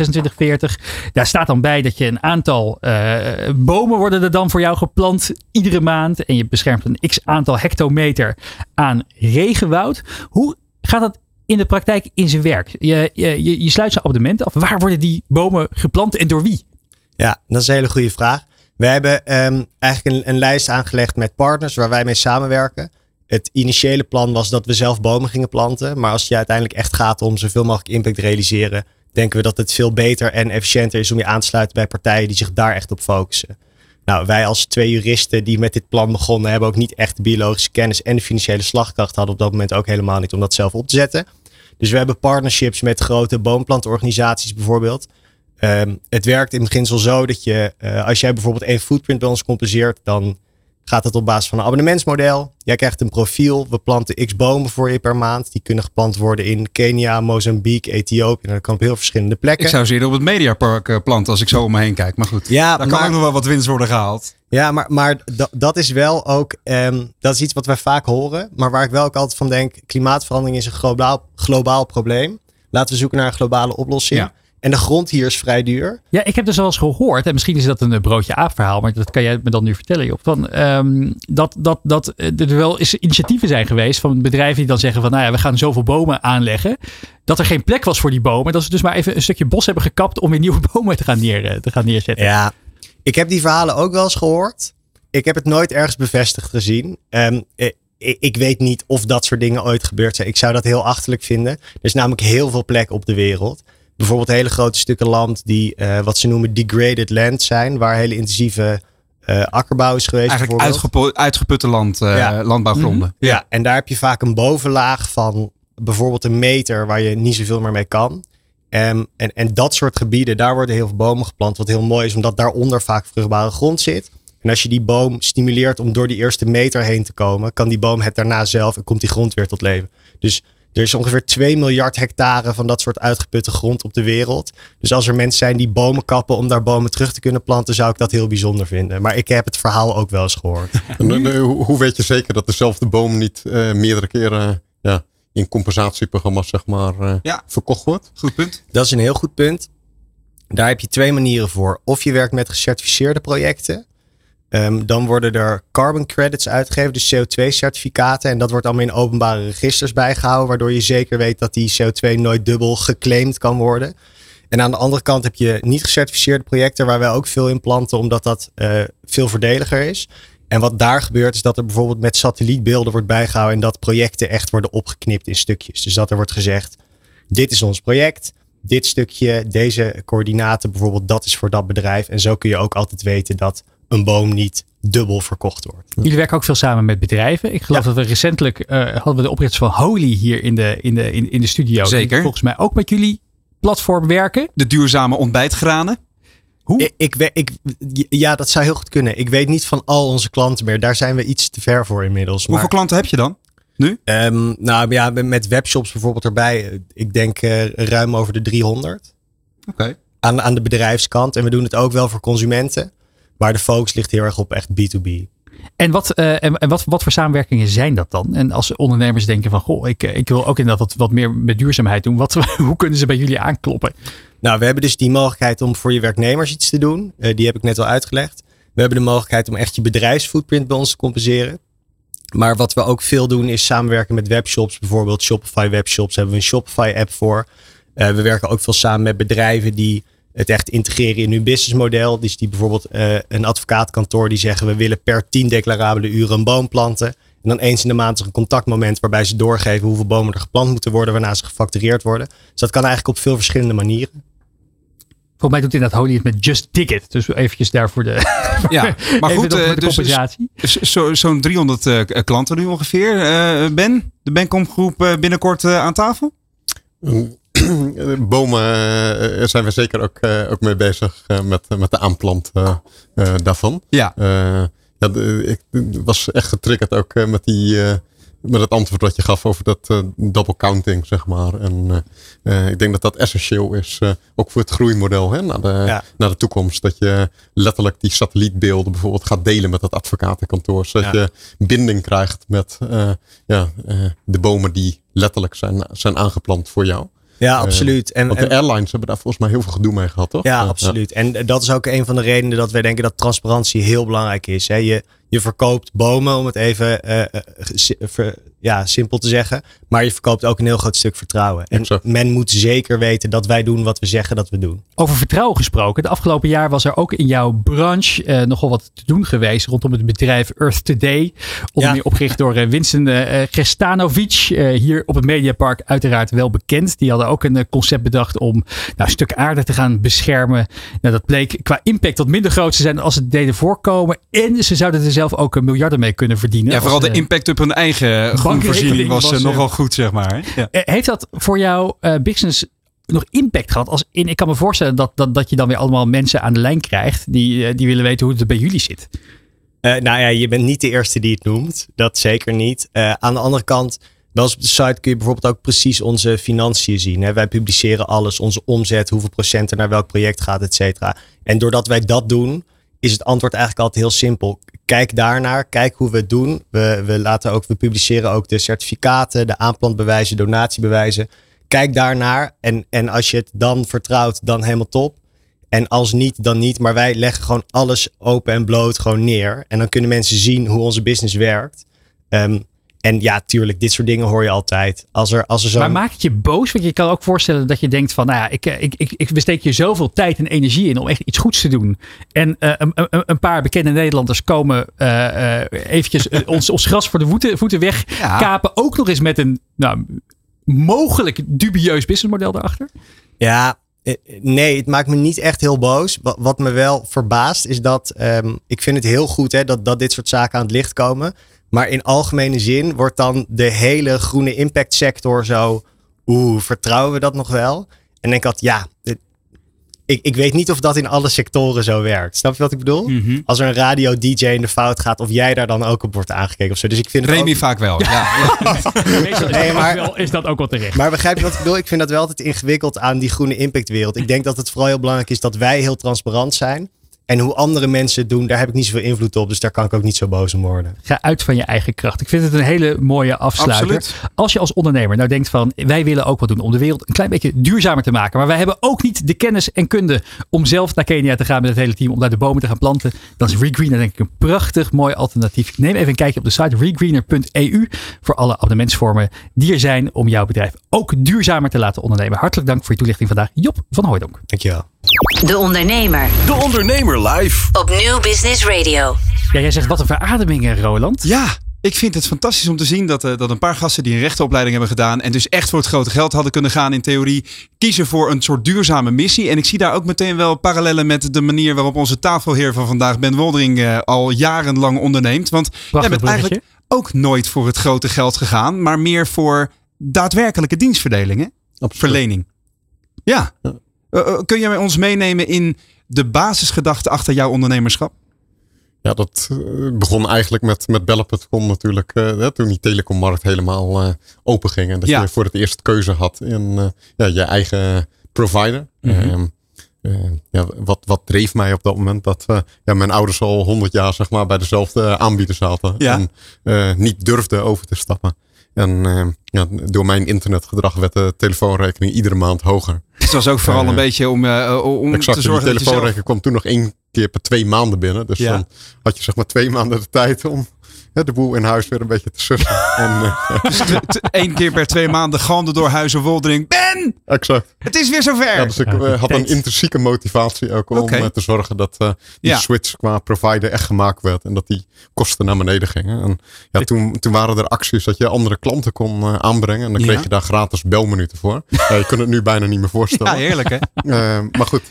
26,40. Daar staat dan bij dat je een aantal eh, bomen worden er dan voor jou geplant iedere maand. En je beschermt een x aantal hectometer aan regenwoud. Hoe gaat dat in de praktijk in zijn werk? Je, je, je, sluit zo'n abonnement af. Waar worden die bomen geplant en door wie? Ja, dat is een hele goede vraag. We hebben ehm, eigenlijk een, een lijst aangelegd met partners waar wij mee samenwerken. Het initiële plan was dat we zelf bomen gingen planten. Maar als je uiteindelijk echt gaat om zoveel mogelijk impact te realiseren, denken we dat het veel beter en efficiënter is om je aan te sluiten bij partijen die zich daar echt op focussen. Nou, wij als twee juristen die met dit plan begonnen, hebben ook niet echt biologische kennis en de financiële slagkracht hadden op dat moment ook helemaal niet om dat zelf op te zetten. Dus we hebben partnerships met grote boomplantorganisaties bijvoorbeeld. Ehm, het werkt in beginsel zo dat je, eh, als jij bijvoorbeeld één footprint bij ons compenseert, dan gaat het op basis van een abonnementsmodel. Jij krijgt een profiel. We planten x bomen voor je per maand. Die kunnen geplant worden in Kenia, Mozambique, Ethiopië. En dat kan op heel verschillende plekken. Ik zou ze eerder op het Mediapark eh, planten als ik zo om me heen kijk. Maar goed, Ja, daar kan ook nog wel wat winst worden gehaald. Ja, maar, maar da- dat is wel ook, ehm, dat is iets wat wij vaak horen. Maar waar ik wel ook altijd van denk, klimaatverandering is een globaal, globaal probleem. Laten we zoeken naar een globale oplossing. Ja. En de grond hier is vrij duur. Ja, ik heb dus wel eens gehoord, en misschien is dat een eh, broodje aap verhaal, maar dat kan jij me dan nu vertellen, Job. Van, ehm, dat, dat, dat eh, er wel eens initiatieven zijn geweest van bedrijven die dan zeggen van, nou ja, we gaan zoveel bomen aanleggen. Dat er geen plek was voor die bomen. Dat ze dus maar even een stukje bos hebben gekapt om weer nieuwe *laughs* bomen te gaan, neer, eh, te gaan neerzetten. Ja, ik heb die verhalen ook wel eens gehoord. Ik heb het nooit ergens bevestigd gezien. Ehm, eh, ik weet niet of dat soort dingen ooit gebeurd zijn. Ik zou dat heel achterlijk vinden. Er is namelijk heel veel plek op de wereld. Bijvoorbeeld hele grote stukken land die eh, wat ze noemen degraded land zijn. Waar hele intensieve eh, akkerbouw is geweest. Eigenlijk uitgeputte land, eh, Ja. Mhm. landbouwgronden. Ja, en daar heb je vaak een bovenlaag van bijvoorbeeld een meter waar je niet zoveel meer mee kan. Ehm, en, en dat soort gebieden, daar worden heel veel bomen geplant. Wat heel mooi is, omdat daaronder vaak vruchtbare grond zit. En als je die boom stimuleert om door die eerste meter heen te komen, kan die boom het daarna zelf en komt die grond weer tot leven. Dus er is ongeveer 2 miljard hectare van dat soort uitgeputte grond op de wereld. Dus als er mensen zijn die bomen kappen om daar bomen terug te kunnen planten, zou ik dat heel bijzonder vinden. Maar ik heb het verhaal ook wel eens gehoord. *laughs* En, eh, hoe, hoe weet je zeker dat dezelfde boom niet eh, meerdere keren ja, in compensatieprogramma's zeg maar, eh, Ja. verkocht wordt? Goed punt. Dat is een heel goed punt. Daar heb je twee manieren voor. Of je werkt met gecertificeerde projecten. Ehm, dan worden er carbon credits uitgegeven, dus CO2-certificaten. En dat wordt allemaal in openbare registers bijgehouden, waardoor je zeker weet dat die CO2 nooit dubbel geclaimd kan worden. En aan de andere kant heb je niet gecertificeerde projecten waar wij ook veel in planten, omdat dat eh, veel voordeliger is. En wat daar gebeurt is dat er bijvoorbeeld met satellietbeelden wordt bijgehouden en dat projecten echt worden opgeknipt in stukjes. Dus dat er wordt gezegd, dit is ons project, dit stukje, deze coördinaten bijvoorbeeld, dat is voor dat bedrijf. En zo kun je ook altijd weten dat een boom niet dubbel verkocht wordt. Jullie werken ook veel samen met bedrijven. Ik geloof Ja. dat we recentelijk eh, hadden we de oprichters van Holy hier in de, in de, in, in de studio. Die Zeker. volgens mij ook met jullie platform werken. De duurzame ontbijtgranen. Hoe? Ik, ik, ja, dat zou heel goed kunnen. Ik weet niet van al onze klanten meer. Daar zijn we iets te ver voor inmiddels. Hoeveel Maar, klanten heb je dan? Ehm, nou ja, met webshops bijvoorbeeld erbij. eh, Ik denk eh, ruim over de 300. Oké. aan, aan de bedrijfskant. En we doen het ook wel voor consumenten. Maar de focus ligt heel erg op echt B2B. En, wat, eh, en, en wat, wat voor samenwerkingen zijn dat dan? En als ondernemers denken van, goh, ik, eh, ik wil ook inderdaad wat, wat meer met duurzaamheid doen. Wat, *laughs* hoe kunnen ze bij jullie aankloppen? Nou, we hebben dus die mogelijkheid om voor je werknemers iets te doen. Eh, die heb ik net al uitgelegd. We hebben de mogelijkheid om echt je bedrijfsfootprint bij ons te compenseren. Maar wat we ook veel doen is samenwerken met webshops. Bijvoorbeeld Shopify webshops hebben we een Shopify app voor. We werken ook veel samen met bedrijven die het echt integreren in hun businessmodel. Dus die bijvoorbeeld eh, een advocaatkantoor die zeggen we willen per 10 declarabele uren een boom planten. En dan eens in de maand is een contactmoment waarbij ze doorgeven hoeveel bomen er geplant moeten worden, waarna ze gefactureerd worden. Dus dat kan eigenlijk op veel verschillende manieren. Volgens mij doet inderdaad Holy het met Just It. Dus eventjes daarvoor de, *laughs* Ja, maar even goed, eh, de dus, compensatie. zo- zo'n 300 eh, klanten nu ongeveer. Eh, ben, de Benkom groep binnenkort aan tafel? *clears throat* Bomen eh, zijn we zeker ook, eh, ook mee bezig eh, met, met de aanplant eh, eh, daarvan. Ja. Eh, ik was echt getriggerd ook eh, met, die, eh, met het antwoord wat je gaf over dat eh, double counting, zeg maar. En eh, eh, ik denk dat dat essentieel is, eh, ook voor het groeimodel hè, naar, de, Ja. naar de toekomst. Dat je letterlijk die satellietbeelden bijvoorbeeld gaat delen met het advocatenkantoor. Zodat Ja. je binding krijgt met eh, ja, eh, de bomen die letterlijk zijn, zijn aangeplant voor jou. Ja, absoluut. En, Want de en- airlines hebben daar volgens mij heel veel gedoe mee gehad, toch? ja, Eh, absoluut. En dat is ook een van de redenen dat wij denken dat transparantie heel belangrijk is. Hè. Je, je verkoopt bomen, om het even eh, eh, si- ver- ja, simpel te zeggen. Maar je verkoopt ook een heel groot stuk vertrouwen. En Exact. men moet zeker weten dat wij doen wat we zeggen dat we doen. Over vertrouwen gesproken. De afgelopen jaar was er ook in jouw branche eh, nogal wat te doen geweest rondom het bedrijf Earth Today. Onder Ja. meer opgericht door eh, Winston eh Gestanovic. eh, hier op het Mediapark uiteraard wel bekend. Die hadden ook een concept bedacht om nou, een stuk aarde te gaan beschermen. Nou, dat bleek qua impact wat minder groot te zijn als het deden voorkomen. En ze zouden er zelf ook een miljarden mee kunnen verdienen. Ja, vooral Als, de eh, impact op hun eigen groenvoorziening was, was, eh, eh, nogal goed, zeg maar. Ja. Eh, Heeft dat voor jouw eh, business nog impact gehad? Als in, ik kan me voorstellen dat, dat, dat je dan weer allemaal mensen aan de lijn krijgt die, eh, die willen weten hoe het bij jullie zit. Eh, nou ja, je bent niet de eerste die het noemt. Dat zeker niet. Eh, aan de andere kant, bij ons op de site kun je bijvoorbeeld ook precies onze financiën zien. Hè? Wij publiceren alles, onze omzet, hoeveel procent er naar welk project gaat, et cetera. En doordat wij dat doen, is het antwoord eigenlijk altijd heel simpel. Kijk daarnaar, kijk hoe we het doen. We, we, laten ook, we publiceren ook de certificaten, de aanplantbewijzen, donatiebewijzen. Kijk daarnaar en, en als je het dan vertrouwt, dan helemaal top. En als niet, dan niet. Maar wij leggen gewoon alles open en bloot gewoon neer. En dan kunnen mensen zien hoe onze business werkt. Ehm, en ja, tuurlijk, dit soort dingen hoor je altijd. Als er, als er zo'n... Maar maakt het je boos? Want je kan ook voorstellen dat je denkt van, nou ja, ik, eh, ik, ik, ik besteed hier zoveel tijd en energie in om echt iets goeds te doen. En eh, een, paar bekende Nederlanders komen eh eh, eventjes ons, ons gras voor de voeten, voeten weg Ja. kapen. Ook nog eens met een nou, mogelijk dubieus businessmodel erachter. Ja, nee, het maakt me niet echt heel boos. Wa- Wat me wel verbaast is dat ehm, ik vind het heel goed hè, dat, dat dit soort zaken aan het licht komen. Maar in algemene zin wordt dan de hele groene impact sector zo. Oeh, vertrouwen we dat nog wel? En denk ik altijd, ja, dit- ik, ik weet niet of dat in alle sectoren zo werkt. Snap je wat ik bedoel? Mhm. Als er een radio-DJ in de fout gaat, of jij daar dan ook op wordt aangekeken of zo. Dus ik vind het Remy ook- vaak wel. Ja. *laughs* Nee, dat maar- ook wel, is dat ook wel terecht. Maar begrijp je wat ik bedoel? Ik vind dat wel altijd ingewikkeld aan die groene impactwereld. Ik denk dat het vooral heel belangrijk is dat wij heel transparant zijn. En hoe andere mensen het doen, daar heb ik niet zoveel invloed op. Dus daar kan ik ook niet zo boos om worden. Ga uit van je eigen kracht. Ik vind het een hele mooie afsluiter. Absoluut. Als je als ondernemer nou denkt van wij willen ook wat doen om de wereld een klein beetje duurzamer te maken. Maar wij hebben ook niet de kennis en kunde om zelf naar Kenia te gaan met het hele team. Om daar de bomen te gaan planten. Dan is Regreener denk ik een prachtig mooi alternatief. Ik neem even een kijkje op de site regreener.eu. Voor alle abonnementsvormen die er zijn om jouw bedrijf ook duurzamer te laten ondernemen. Hartelijk dank voor je toelichting vandaag. Job van Hooydonk. Dankjewel. De Ondernemer De Ondernemer live. op Nieuw Business Radio. Ja, jij zegt wat een verademing Roland. Ja, ik vind het fantastisch om te zien dat, eh, dat een paar gasten die een rechtenopleiding hebben gedaan en dus echt voor het grote geld hadden kunnen gaan in theorie, kiezen voor een soort duurzame missie. En ik zie daar ook meteen wel parallellen met de manier waarop onze tafelheer van vandaag, Ben Woldering, eh, al jarenlang onderneemt. Want jij bent bruggetje. eigenlijk ook nooit voor het grote geld gegaan, maar meer voor daadwerkelijke dienstverdeling, hè? Absoluut. Verlening. Ja. Eh, eh, kun je ons meenemen in de basisgedachte achter jouw ondernemerschap? Ja, dat eh, begon eigenlijk met, met bellen.com natuurlijk. toen die telecommarkt helemaal eh, open ging. En dat Ja. je voor het eerst keuze had in ja, je eigen provider. Mhm. Ehm, eh, ja, wat, wat dreef mij op dat moment? Dat ja, mijn ouders al honderd jaar zeg maar, bij dezelfde aanbieder zaten. Ja. En niet durfden over te stappen. En ja, door mijn internetgedrag werd de telefoonrekening iedere maand hoger. Het was ook vooral een beetje om, eh, om Exact, te en die zorgen dat je zelf... kwam toen nog één keer per twee maanden binnen. Dus Ja. dan had je zeg maar twee maanden de tijd om de boel in huis weer een beetje te sussen. *laughs* en, eh, Dus één keer per twee maanden galmde door Huizen Woldering. Ben, exact. het is weer zover. Ja, dus ik eh, had een intrinsieke motivatie ook om eh, te zorgen dat die Ja. switch qua provider echt gemaakt werd. En dat die kosten naar beneden gingen. En ja, toen, toen waren er acties dat je andere klanten kon aanbrengen. En dan kreeg Ja. je daar gratis belminuten voor. *laughs* Je kunt het nu bijna niet meer voorstellen. ja, heerlijk hè? *laughs* Maar goed,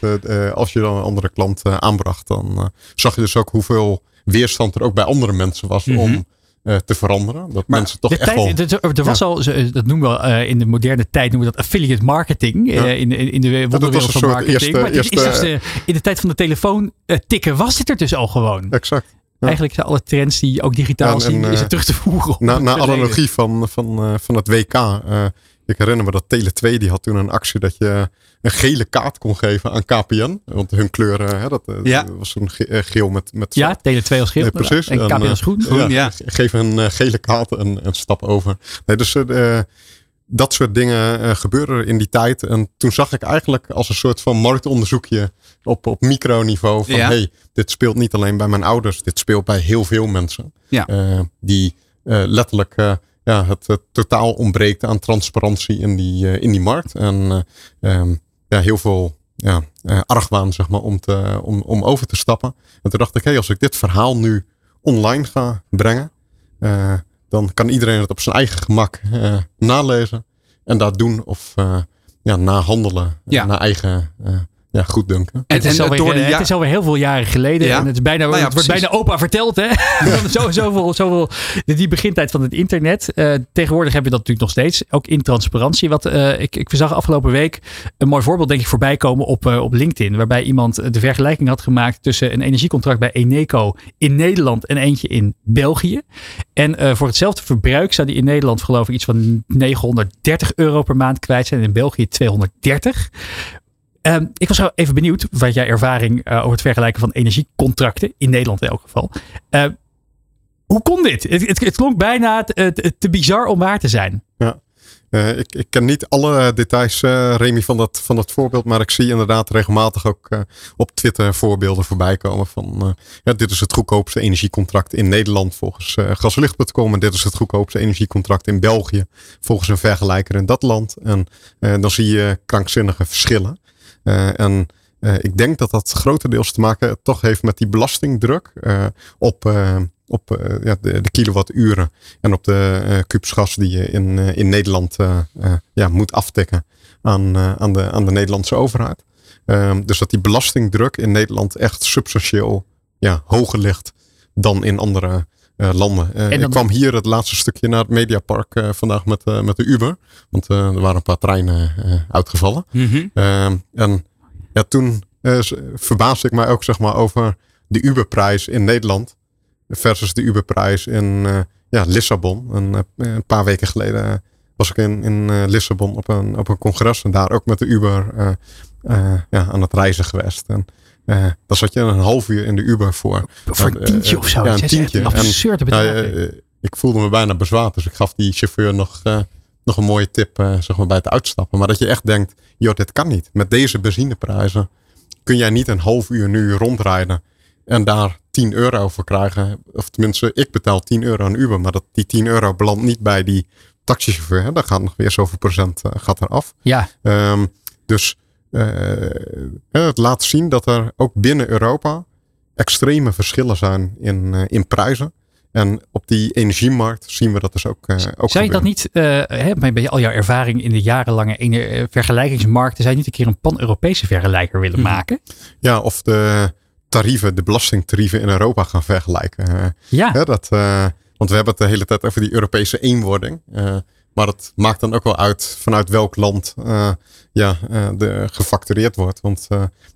als je dan een andere klant aanbracht, dan zag je dus ook hoeveel weerstand er ook bij andere mensen was Mhm. om eh, te veranderen. Dat Maar mensen toch De echt wel. tijd, het- er was al, zo- dat noemen we eh, in de moderne tijd, noemen we dat affiliate marketing. eh, in, de, in de wonderwereld een van marketing. eerste- maar dit is eerste- dus de- in de tijd van de telefoon eh, tikken was dit er dus al gewoon. Exact. Ja. Eigenlijk zijn alle trends die je ook digitaal en, zien, eh, is het terug te voeren. Na, het na verleden. analogie van, van, eh, van het WK. Eh, ik herinner me dat Tele2 die had toen een actie dat je een gele kaart kon geven aan KPN. Want hun kleuren, hè, dat, eh, Ja. was een ge- eh, geel met, met Ja, Tele 2 als geel. Nee, precies. En KPN eh, als groen. Groen, ja. ge- Geef een eh, gele kaart en, en stap over. Nee, dus eh, eh, dat soort dingen eh, gebeuren in die tijd. En toen zag ik eigenlijk als een soort van marktonderzoekje op, op microniveau van Ja. hey, dit speelt niet alleen bij mijn ouders, dit speelt bij heel veel mensen. Ja. Eh, die eh, letterlijk eh, ja, het, het totaal ontbreekt aan transparantie in die, eh, in die markt. En eh, ehm, ja, heel veel ja, eh, argwaan zeg maar, om, te, om, om over te stappen. En toen dacht ik, hey, als ik dit verhaal nu online ga brengen, dan kan iedereen het op zijn eigen gemak nalezen en daar doen of eh, ja, nahandelen Ja. naar eigen ja, goeddunken. En, Het is, alweer, door de eh, ja- het is alweer heel veel jaren geleden. Ja. En het, is bijna, Nou ja, het wordt bijna opa verteld. Hè? *laughs* zo, zoveel, zoveel, die begintijd van het internet. Eh, tegenwoordig hebben we dat natuurlijk nog steeds. Ook in transparantie. Wat, eh, ik, ik zag afgelopen week een mooi voorbeeld denk ik voorbij komen op, op LinkedIn. Waarbij iemand de vergelijking had gemaakt tussen een energiecontract bij Eneco in Nederland en eentje in België. En eh, voor hetzelfde verbruik zou die in Nederland geloof ik iets van 930 euro per maand kwijt zijn. En in België 230. Ehm, ik was even benieuwd wat jij ervaring eh, over het vergelijken van energiecontracten, in Nederland in elk geval. Eh, hoe kon dit? Het, het, klonk bijna te, bizar om waar te zijn. Eh, ik, ik ken niet alle details, eh Remy, van dat, van dat voorbeeld. Maar ik zie inderdaad regelmatig ook op Twitter voorbeelden voorbij komen. Van ja, dit is het goedkoopste energiecontract in Nederland volgens eh gaslicht.com. En dit is het goedkoopste energiecontract in België volgens een vergelijker in dat land. En dan zie je krankzinnige verschillen. Eh, en eh, ik denk dat dat grotendeels te maken toch heeft met die belastingdruk eh, op, op ja, de, kilowatturen en op de eh kubus gas die je in, in Nederland ja, moet aftikken aan, aan, de, aan de Nederlandse overheid. Ehm, dus dat die belastingdruk in Nederland echt substantieel ja, hoger ligt dan in andere eh, landen. Eh, Ik kwam hier het laatste stukje naar het Mediapark eh, vandaag met, met de Uber. Want er waren een paar treinen uitgevallen. Mhm. Ehm, en ja, toen verbaasde ik mij ook zeg maar, over de Uberprijs in Nederland versus de Uberprijs in ja, Lissabon. En, een paar weken geleden was ik in, in Lissabon op een, op een congres en daar ook met de Uber ja, aan het reizen geweest. En eh, dan zat je een half uur in de Uber voor. Voor een eh, tientje of zo. Ja, een tientje. En, absurde nou, bedragen. eh, ik voelde me bijna bezwaard. Dus ik gaf die chauffeur nog, eh, nog een mooie tip eh, zeg maar bij het uitstappen. Maar dat je echt denkt, joh, dit kan niet. Met deze benzineprijzen kun jij niet een half uur nu rondrijden. En daar 10 euro voor krijgen. Of tenminste, ik betaal 10 euro aan Uber. Maar dat, die 10 euro belandt niet bij die taxichauffeur. Hè. Daar gaat nog weer zoveel procent eh, gaat eraf. ja, Ehm, dus eh, het laat zien dat er ook binnen Europa extreme verschillen zijn in, eh, in prijzen. En op die energiemarkt zien we dat dus ook. eh ook dat niet, eh, hè, bij al jouw ervaring in de jarenlange eh, vergelijkingsmarkten, zou je niet een keer een pan-Europese vergelijker willen Mhm. maken? Ja, of de tarieven, de belastingtarieven in Europa gaan vergelijken. Eh, Ja, hè, dat, eh, want we hebben het de hele tijd over die Europese eenwording. Maar het maakt dan ook wel uit vanuit welk land eh, ja, eh, de gefactureerd wordt. Want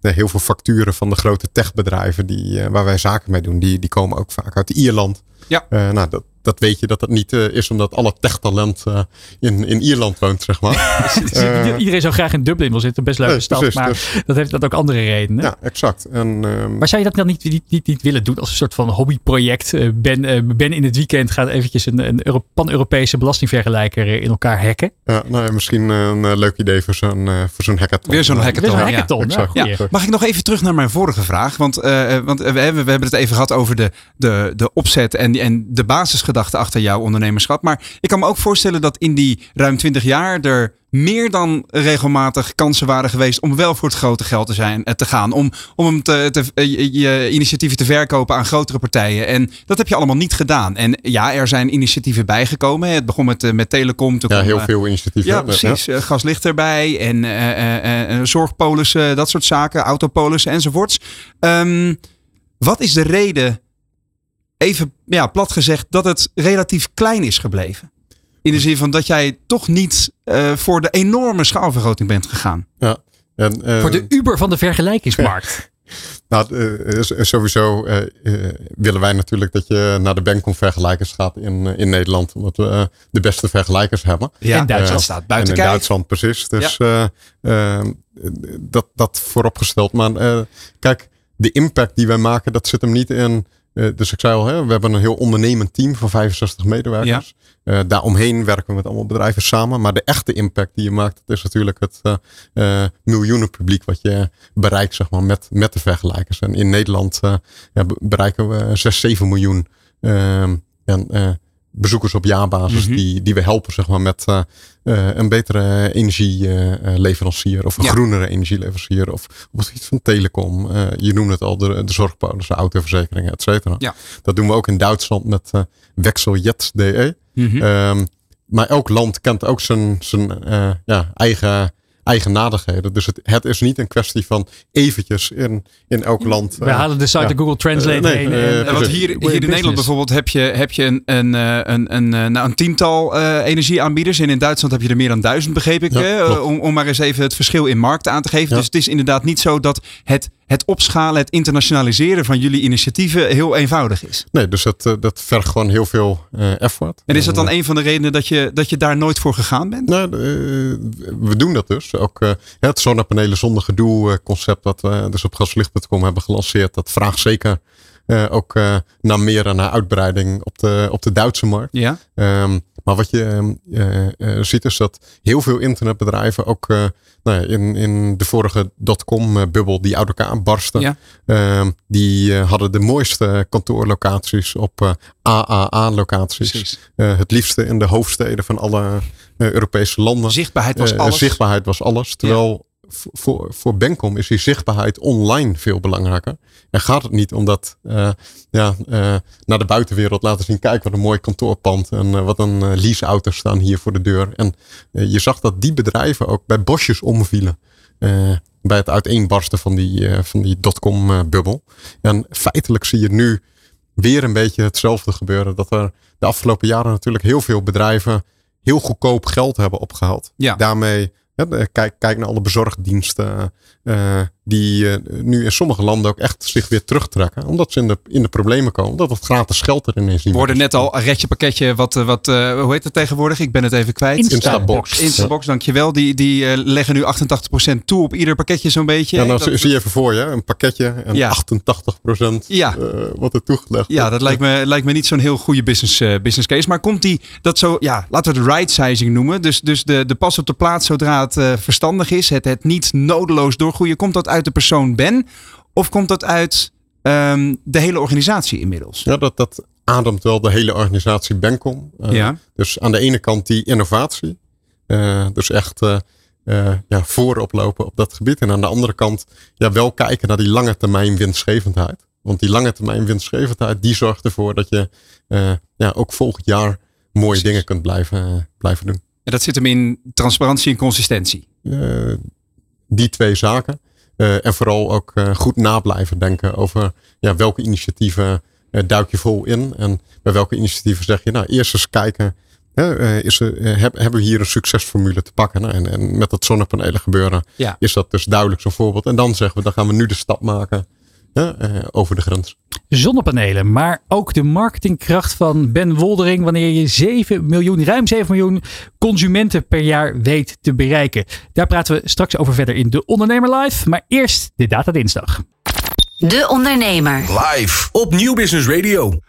de heel veel facturen van de grote techbedrijven die, waar wij zaken mee doen, die, die komen ook vaak uit Ierland. Ja. Eh, nou, dat, dat weet je dat het niet eh, is omdat alle techtalent eh, in, in Ierland woont, zeg maar. *laughs* Eh, Iedereen zou graag in Dublin wil zitten, best leuke stad, precies, maar dus- dat heeft dat ook andere redenen. ja, exact. En, ehm, Maar zou je dat dan niet, niet, niet, niet willen doen als een soort van hobbyproject? Ben, ben in het weekend gaat eventjes een, een Euro- pan-Europese belastingvergelijker in elkaar hacken. ja, nou, ja, misschien een leuk idee voor zo'n eh, voor zo'n hackathon. Weer zo'n hackathon. Weer zo'n ja. hackathon. exact. Ja, mag ik nog even terug naar mijn vorige vraag? Want, want we, hebben, we hebben het even gehad over de, de, de opzet en, en de basisgedachte achter jouw ondernemerschap. Maar ik kan me ook voorstellen dat in die ruim 20 jaar er meer dan regelmatig kansen waren geweest om wel voor het grote geld te, zijn, eh, te gaan. Om, om hem te, te, eh, je, initiatieven te verkopen aan grotere partijen. En dat heb je allemaal niet gedaan. En ja, er zijn initiatieven bijgekomen. Het begon met, eh, met Telecom. toen Ja, heel veel initiatieven. ja, precies. Gas ligt erbij en eh, zorgpolissen, dat soort zaken, autopolissen enzovoorts. Ehm, wat is de reden, even ja, plat gezegd, dat het relatief klein is gebleven? In de zin van dat jij toch niet eh, voor de enorme schaalvergroting bent gegaan. Ja. En, eh, Voor de Uber van de vergelijkingsmarkt. *laughs* Nou, eh, sowieso willen wij natuurlijk dat je naar de Bancom vergelijkers gaat in, in Nederland. Omdat we de beste vergelijkers hebben. En Duitsland staat buiten en in kijf. Duitsland precies. Dus dat, dat vooropgesteld. Maar eh, kijk, de impact die wij maken, dat zit hem niet in. Eh, dus ik zei al, hè, we hebben een heel ondernemend team van 65 medewerkers. Eh, daaromheen werken we met allemaal bedrijven samen. Maar de echte impact die je maakt, dat is natuurlijk het eh, miljoenen publiek wat je bereikt zeg maar, met, met de vergelijkers. En in Nederland ja, be- bereiken we 6, 7 miljoen ehm, en, bezoekers op jaarbasis Mhm. die, die we helpen zeg maar, met eh, eh, een betere energieleverancier of een Ja. groenere energieleverancier of op het gebied van telecom. Eh, je noemde het al, de, de zorgpolissen, autoverzekeringen, et cetera. Ja. Dat doen we ook in Duitsland met eh Wechseljet.de. Ehm, maar elk land kent ook zijn, zijn eh, ja, eigen, eigenaardigheden. Dus het, het is niet een kwestie van eventjes in, in elk land. We eh, halen de site ja. de Google Translate Eh, nee, heen. eh, en, want hier, hier in Nederland bijvoorbeeld heb je, heb je een, een, een, een, nou, een tiental eh, energieaanbieders. En in Duitsland heb je er meer dan duizend, begreep ik. Om, om maar eens even het verschil in markten aan te geven. Ja. Dus het is inderdaad niet zo dat het, het opschalen, het internationaliseren van jullie initiatieven heel eenvoudig is. Nee, dus dat, eh, dat vergt gewoon heel veel eh, effort. En is dat dan eh, een van de redenen dat je, dat je daar nooit voor gegaan bent? Nou, eh, we doen dat dus. Ook het zonnepanelen zonder gedoe concept dat we dus op gaslicht.com hebben gelanceerd. Dat vraagt zeker ook naar meer en naar uitbreiding op de, op de Duitse markt. Ja. Ehm, maar wat je ehm, eh, eh, ziet is dat heel veel internetbedrijven ook eh, nou ja, in, in de vorige dotcom-bubbel die uit elkaar barsten. Ja. ehm, die hadden de mooiste kantoorlocaties op AAA-locaties. Het liefste in de hoofdsteden van alle Europese landen. Zichtbaarheid was alles. Zichtbaarheid was alles. Terwijl voor, voor Benkom is die zichtbaarheid online veel belangrijker. En gaat het niet om dat eh, ja, eh, naar de buitenwereld laten zien. Kijk wat een mooi kantoorpand. En eh, wat een leaseauto's staan hier voor de deur. En je zag dat die bedrijven ook bij bosjes omvielen. bij het uiteenbarsten van die, van die dotcom eh, bubbel. En feitelijk zie je nu weer een beetje hetzelfde gebeuren. Dat er de afgelopen jaren natuurlijk heel veel bedrijven heel goedkoop geld hebben opgehaald. Ja. Daarmee, hè, de- kijk, kijk naar alle bezorgdiensten. eh, die eh, nu in sommige landen ook echt zich weer terugtrekken. Omdat ze in de, in de problemen komen. Omdat het gratis geld erin is. We hoorden net al een retje pakketje. Wat, eh, wat, eh, hoe heet het tegenwoordig? Ik ben het even kwijt. Instabox. Instabox, dankjewel. Die, die leggen nu 88% toe op ieder pakketje zo'n beetje. Ja, nou, Dat- zie je even voor je. Een pakketje en Ja. 88% Ja. eh, wat er toegelegd Ja, dat lijkt me, lijkt me niet zo'n heel goede business, business case. Maar komt die, dat zo, ja, laten we het right sizing noemen. Dus, dus de, de pas op de plaats zodra het verstandig is. Het, het niet nodeloos doorgroeien. Komt dat uit de persoon Ben? Of komt dat uit ehm, de hele organisatie inmiddels? Ja, dat, dat ademt wel de hele organisatie Bencom. Eh, Ja. Dus aan de ene kant die innovatie. Eh, dus echt eh, ja, voorop lopen op dat gebied. En aan de andere kant ja, wel kijken naar die lange termijn winstgevendheid. Want die lange termijn winstgevendheid die zorgt ervoor dat je ja, ook volgend jaar mooie Precies. dingen kunt blijven, blijven doen. En dat zit hem in transparantie en consistentie. Die twee zaken. Eh, en vooral ook eh, goed na blijven denken over ja, welke initiatieven eh, duik je vol in. En bij welke initiatieven zeg je, nou eerst eens kijken. hè, is er, heb- hebben we hier een succesformule te pakken? Nou, en, en met dat zonnepanelen gebeuren Ja. is dat dus duidelijk zo'n voorbeeld. En dan zeggen we, dan gaan we nu de stap maken hè, over de grens. Zonnepanelen, maar ook de marketingkracht van Ben Woldering wanneer je 7 miljoen, ruim 7 miljoen consumenten per jaar weet te bereiken. Daar praten we straks over verder in De Ondernemer Live, maar eerst de Data Dinsdag. De Ondernemer. Live op Nieuw Business Radio.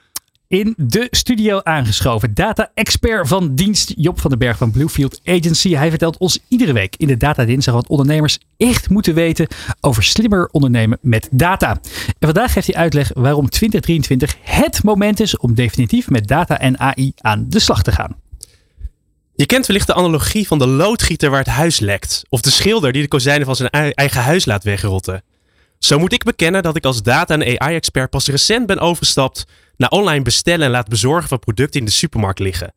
In de studio aangeschoven, data-expert van dienst Job van den Berg van Bluefield Agency. Hij vertelt ons iedere week in de Data Dinsdag wat ondernemers echt moeten weten over slimmer ondernemen met data. En vandaag geeft hij uitleg waarom 2023 het moment is om definitief met data en AI aan de slag te gaan. Je kent wellicht de analogie van de loodgieter waar het huis lekt. Of de schilder die de kozijnen van zijn ei- eigen huis laat wegrotten. Zo moet ik bekennen dat ik als data- en AI-expert pas recent ben overgestapt naar online bestellen en laten bezorgen van producten in de supermarkt liggen.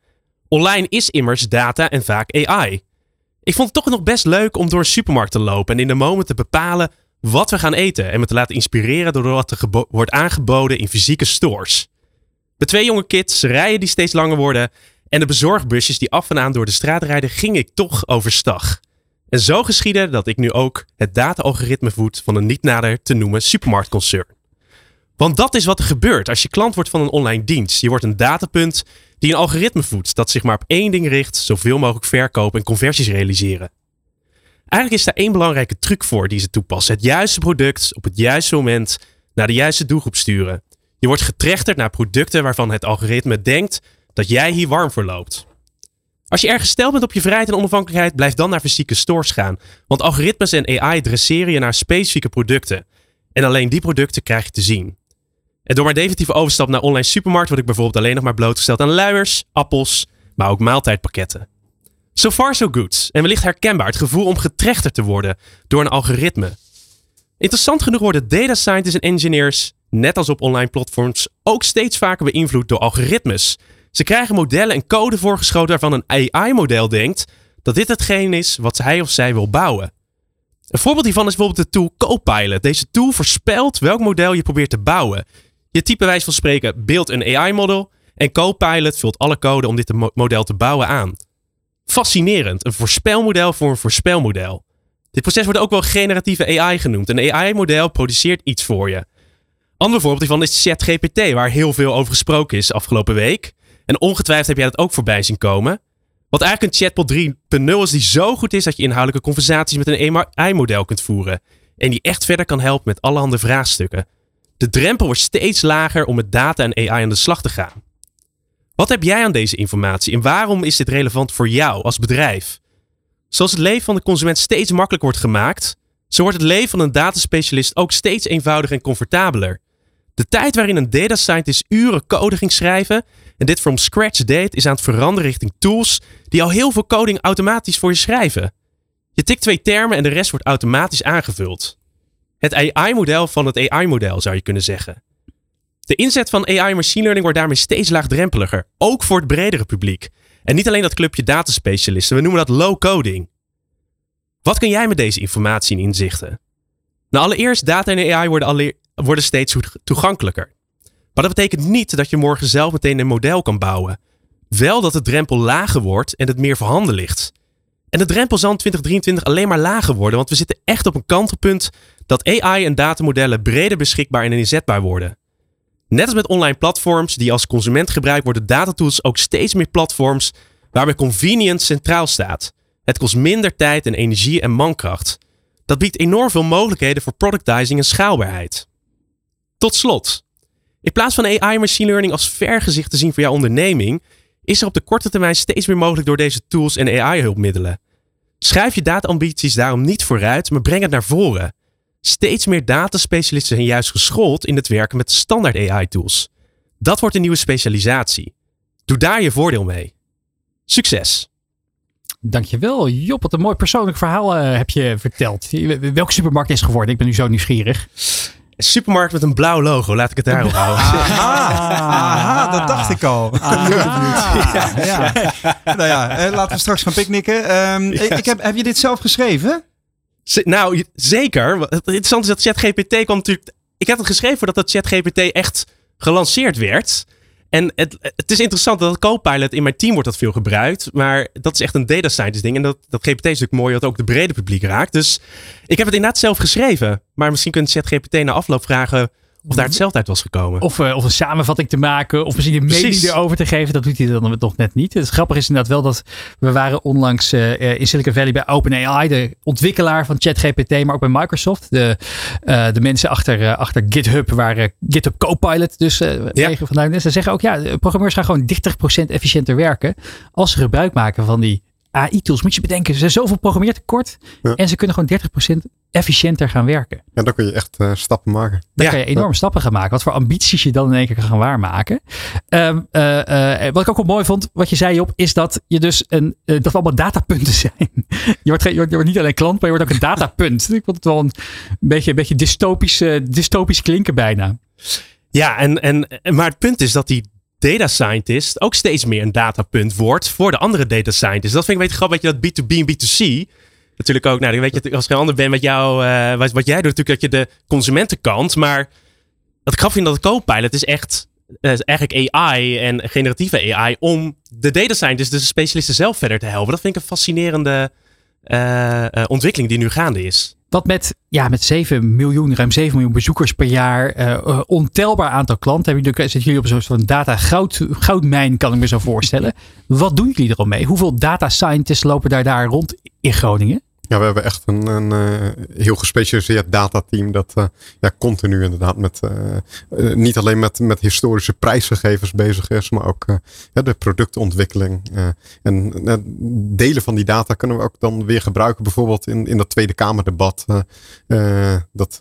Online is immers data en vaak AI. Ik vond het toch nog best leuk om door een supermarkt te lopen en in de moment te bepalen wat we gaan eten en me te laten inspireren door wat er wordt aangeboden in fysieke stores. De twee jonge kids, rijen die steeds langer worden en de bezorgbusjes die af en aan door de straat rijden, ging ik toch overstag. En zo geschiedde dat ik nu ook het data-algoritme voed van een niet nader te noemen supermarktconcern. Want dat is wat er gebeurt als je klant wordt van een online dienst. Je wordt een datapunt die een algoritme voedt dat zich maar op één ding richt: zoveel mogelijk verkopen en conversies realiseren. Eigenlijk is daar één belangrijke truc voor die ze toepassen: het juiste product op het juiste moment naar de juiste doelgroep sturen. Je wordt getrechterd naar producten waarvan het algoritme denkt dat jij hier warm voor loopt. Als je erg gesteld bent op je vrijheid en onafhankelijkheid, blijf dan naar fysieke stores gaan. Want algoritmes en AI dresseren je naar specifieke producten. En alleen die producten krijg je te zien. Door mijn definitieve overstap naar online supermarkt word ik bijvoorbeeld alleen nog maar blootgesteld aan luiers, appels, maar ook maaltijdpakketten. So far so good. En wellicht herkenbaar het gevoel om getrechterd te worden door een algoritme. Interessant genoeg worden data scientists en engineers, net als op online platforms, ook steeds vaker beïnvloed door algoritmes. Ze krijgen modellen en code voorgeschoten waarvan een AI-model denkt dat dit hetgeen is wat hij of zij wil bouwen. Een voorbeeld hiervan is bijvoorbeeld de tool Copilot. Deze tool voorspelt welk model je probeert te bouwen. Je typt bij wijze van spreken beeld een AI-model en Copilot vult alle code om dit mo- model te bouwen aan. Fascinerend, een voorspelmodel voor een voorspelmodel. Dit proces wordt ook wel generatieve AI genoemd. Een AI-model produceert iets voor je. Ander voorbeeld hiervan is ChatGPT, waar heel veel over gesproken is afgelopen week. En ongetwijfeld heb jij dat ook voorbij zien komen. Wat eigenlijk een chatbot 3.0 is die zo goed is dat je inhoudelijke conversaties met een AI-model kunt voeren. En die echt verder kan helpen met allerhande vraagstukken. De drempel wordt steeds lager om met data en AI aan de slag te gaan. Wat heb jij aan deze informatie en waarom is dit relevant voor jou als bedrijf? Zoals het leven van de consument steeds makkelijker wordt gemaakt, zo wordt het leven van een dataspecialist ook steeds eenvoudiger en comfortabeler. De tijd waarin een data scientist uren code ging schrijven en dit from scratch deed, is aan het veranderen richting tools die al heel veel coding automatisch voor je schrijven. Je tikt twee termen en de rest wordt automatisch aangevuld. Het AI-model van het AI-model zou je kunnen zeggen. De inzet van AI en machine learning wordt daarmee steeds laagdrempeliger, ook voor het bredere publiek. En niet alleen dat clubje dataspecialisten, we noemen dat low coding. Wat kun jij met deze informatie en inzichten? Nou, allereerst, data en AI worden, worden steeds toegankelijker. Maar dat betekent niet dat je morgen zelf meteen een model kan bouwen. Wel dat de drempel lager wordt en het meer voorhanden ligt. En de drempel zal in 2023 alleen maar lager worden, want we zitten echt op een kantelpunt dat AI en datamodellen breder beschikbaar en inzetbaar worden. Net als met online platforms die als consument gebruikt worden datatools ook steeds meer platforms waarbij convenience centraal staat. Het kost minder tijd en energie en mankracht. Dat biedt enorm veel mogelijkheden voor productizing en schaalbaarheid. Tot slot, in plaats van AI machine learning als vergezicht te zien voor jouw onderneming, is er op de korte termijn steeds meer mogelijk door deze tools en AI-hulpmiddelen. Schrijf je dataambities daarom niet vooruit, maar breng het naar voren. Steeds meer dataspecialisten zijn juist geschoold in het werken met standaard AI-tools. Dat wordt een nieuwe specialisatie. Doe daar je voordeel mee. Succes! Dankjewel, Job. Wat een mooi persoonlijk verhaal uh, heb je verteld. Welke supermarkt is geworden? Ik ben nu zo nieuwsgierig. Een supermarkt met een blauw logo. Laat ik het daarop houden. *laughs* Aha, aha, dat dacht ik al. Ah, ja, ja. Nou ja, eh, laten we straks gaan picknicken. Um, ik heb, heb je dit zelf geschreven? Nou, zeker. Het interessante is dat ChatGPT kwam natuurlijk... Ik heb het geschreven voordat dat ChatGPT echt gelanceerd werd. En het, het is interessant dat Copilot in mijn team wordt dat veel gebruikt. Maar dat is echt een data scientist ding. En dat, dat GPT is natuurlijk mooi dat ook de brede publiek raakt. Dus ik heb het inderdaad zelf geschreven. Maar misschien kunt ChatGPT na afloop vragen of daar hetzelfde uit was gekomen. Of, uh, of een samenvatting te maken. Of misschien een mening erover te geven. Dat doet hij dan nog net niet. Het grappige is inderdaad wel dat we waren onlangs uh, in Silicon Valley bij OpenAI. De ontwikkelaar van ChatGPT. Maar ook bij Microsoft. De, uh, de mensen achter, achter GitHub. Waar GitHub Copilot dus ja. vandaan is. Ze zeggen ook ja, programmeurs gaan gewoon 30% efficiënter werken. Als ze gebruik maken van die AI-tools. Moet je bedenken, ze zijn zoveel programmeertekort. Ja. En ze kunnen gewoon 30% efficiënter gaan werken. Ja, dan kun je echt uh, stappen maken. Dan ja. kan je enorme stappen gaan maken. Wat voor ambities je dan in één keer kan gaan waarmaken. Um, uh, uh, wat ik ook wel mooi vond, wat je zei op, is dat je dus een, dat we allemaal datapunten *laughs* zijn. je, wordt, je, wordt, je wordt niet alleen klant, maar je wordt ook een datapunt. ik vond het wel een, een beetje, een beetje dystopisch, dystopisch klinken bijna. Ja, en, en, maar het punt is dat die data scientist ook steeds meer een datapunt wordt voor de andere data scientist. Dat vind ik beetje grappig, weet je, dat B2B en B2C natuurlijk ook, nou, weet je, als ik een ander ben met jou, uh, wat, wat jij doet, natuurlijk dat je de consumentenkant, maar wat ik grappig vind dat het Copilot is echt uh, eigenlijk AI en generatieve AI om de data scientist, dus de specialisten zelf verder te helpen. Dat vind ik een fascinerende uh, ontwikkeling die nu gaande is. Wat met, ja, met 7 miljoen, ruim 7 miljoen bezoekers per jaar, uh, ontelbaar aantal klanten. Hebben jullie, zitten jullie op een soort data goud, goudmijn, kan ik me zo voorstellen. Wat doen jullie er al mee? Hoeveel data scientists lopen daar, daar rond in Groningen? Ja, we hebben echt een, een uh, heel gespecialiseerd datateam dat uh, ja, continu inderdaad met uh, niet alleen met, met historische prijsgegevens bezig is, maar ook ja, de productontwikkeling. en delen van die data kunnen we ook dan weer gebruiken, bijvoorbeeld in, in dat Tweede Kamerdebat dat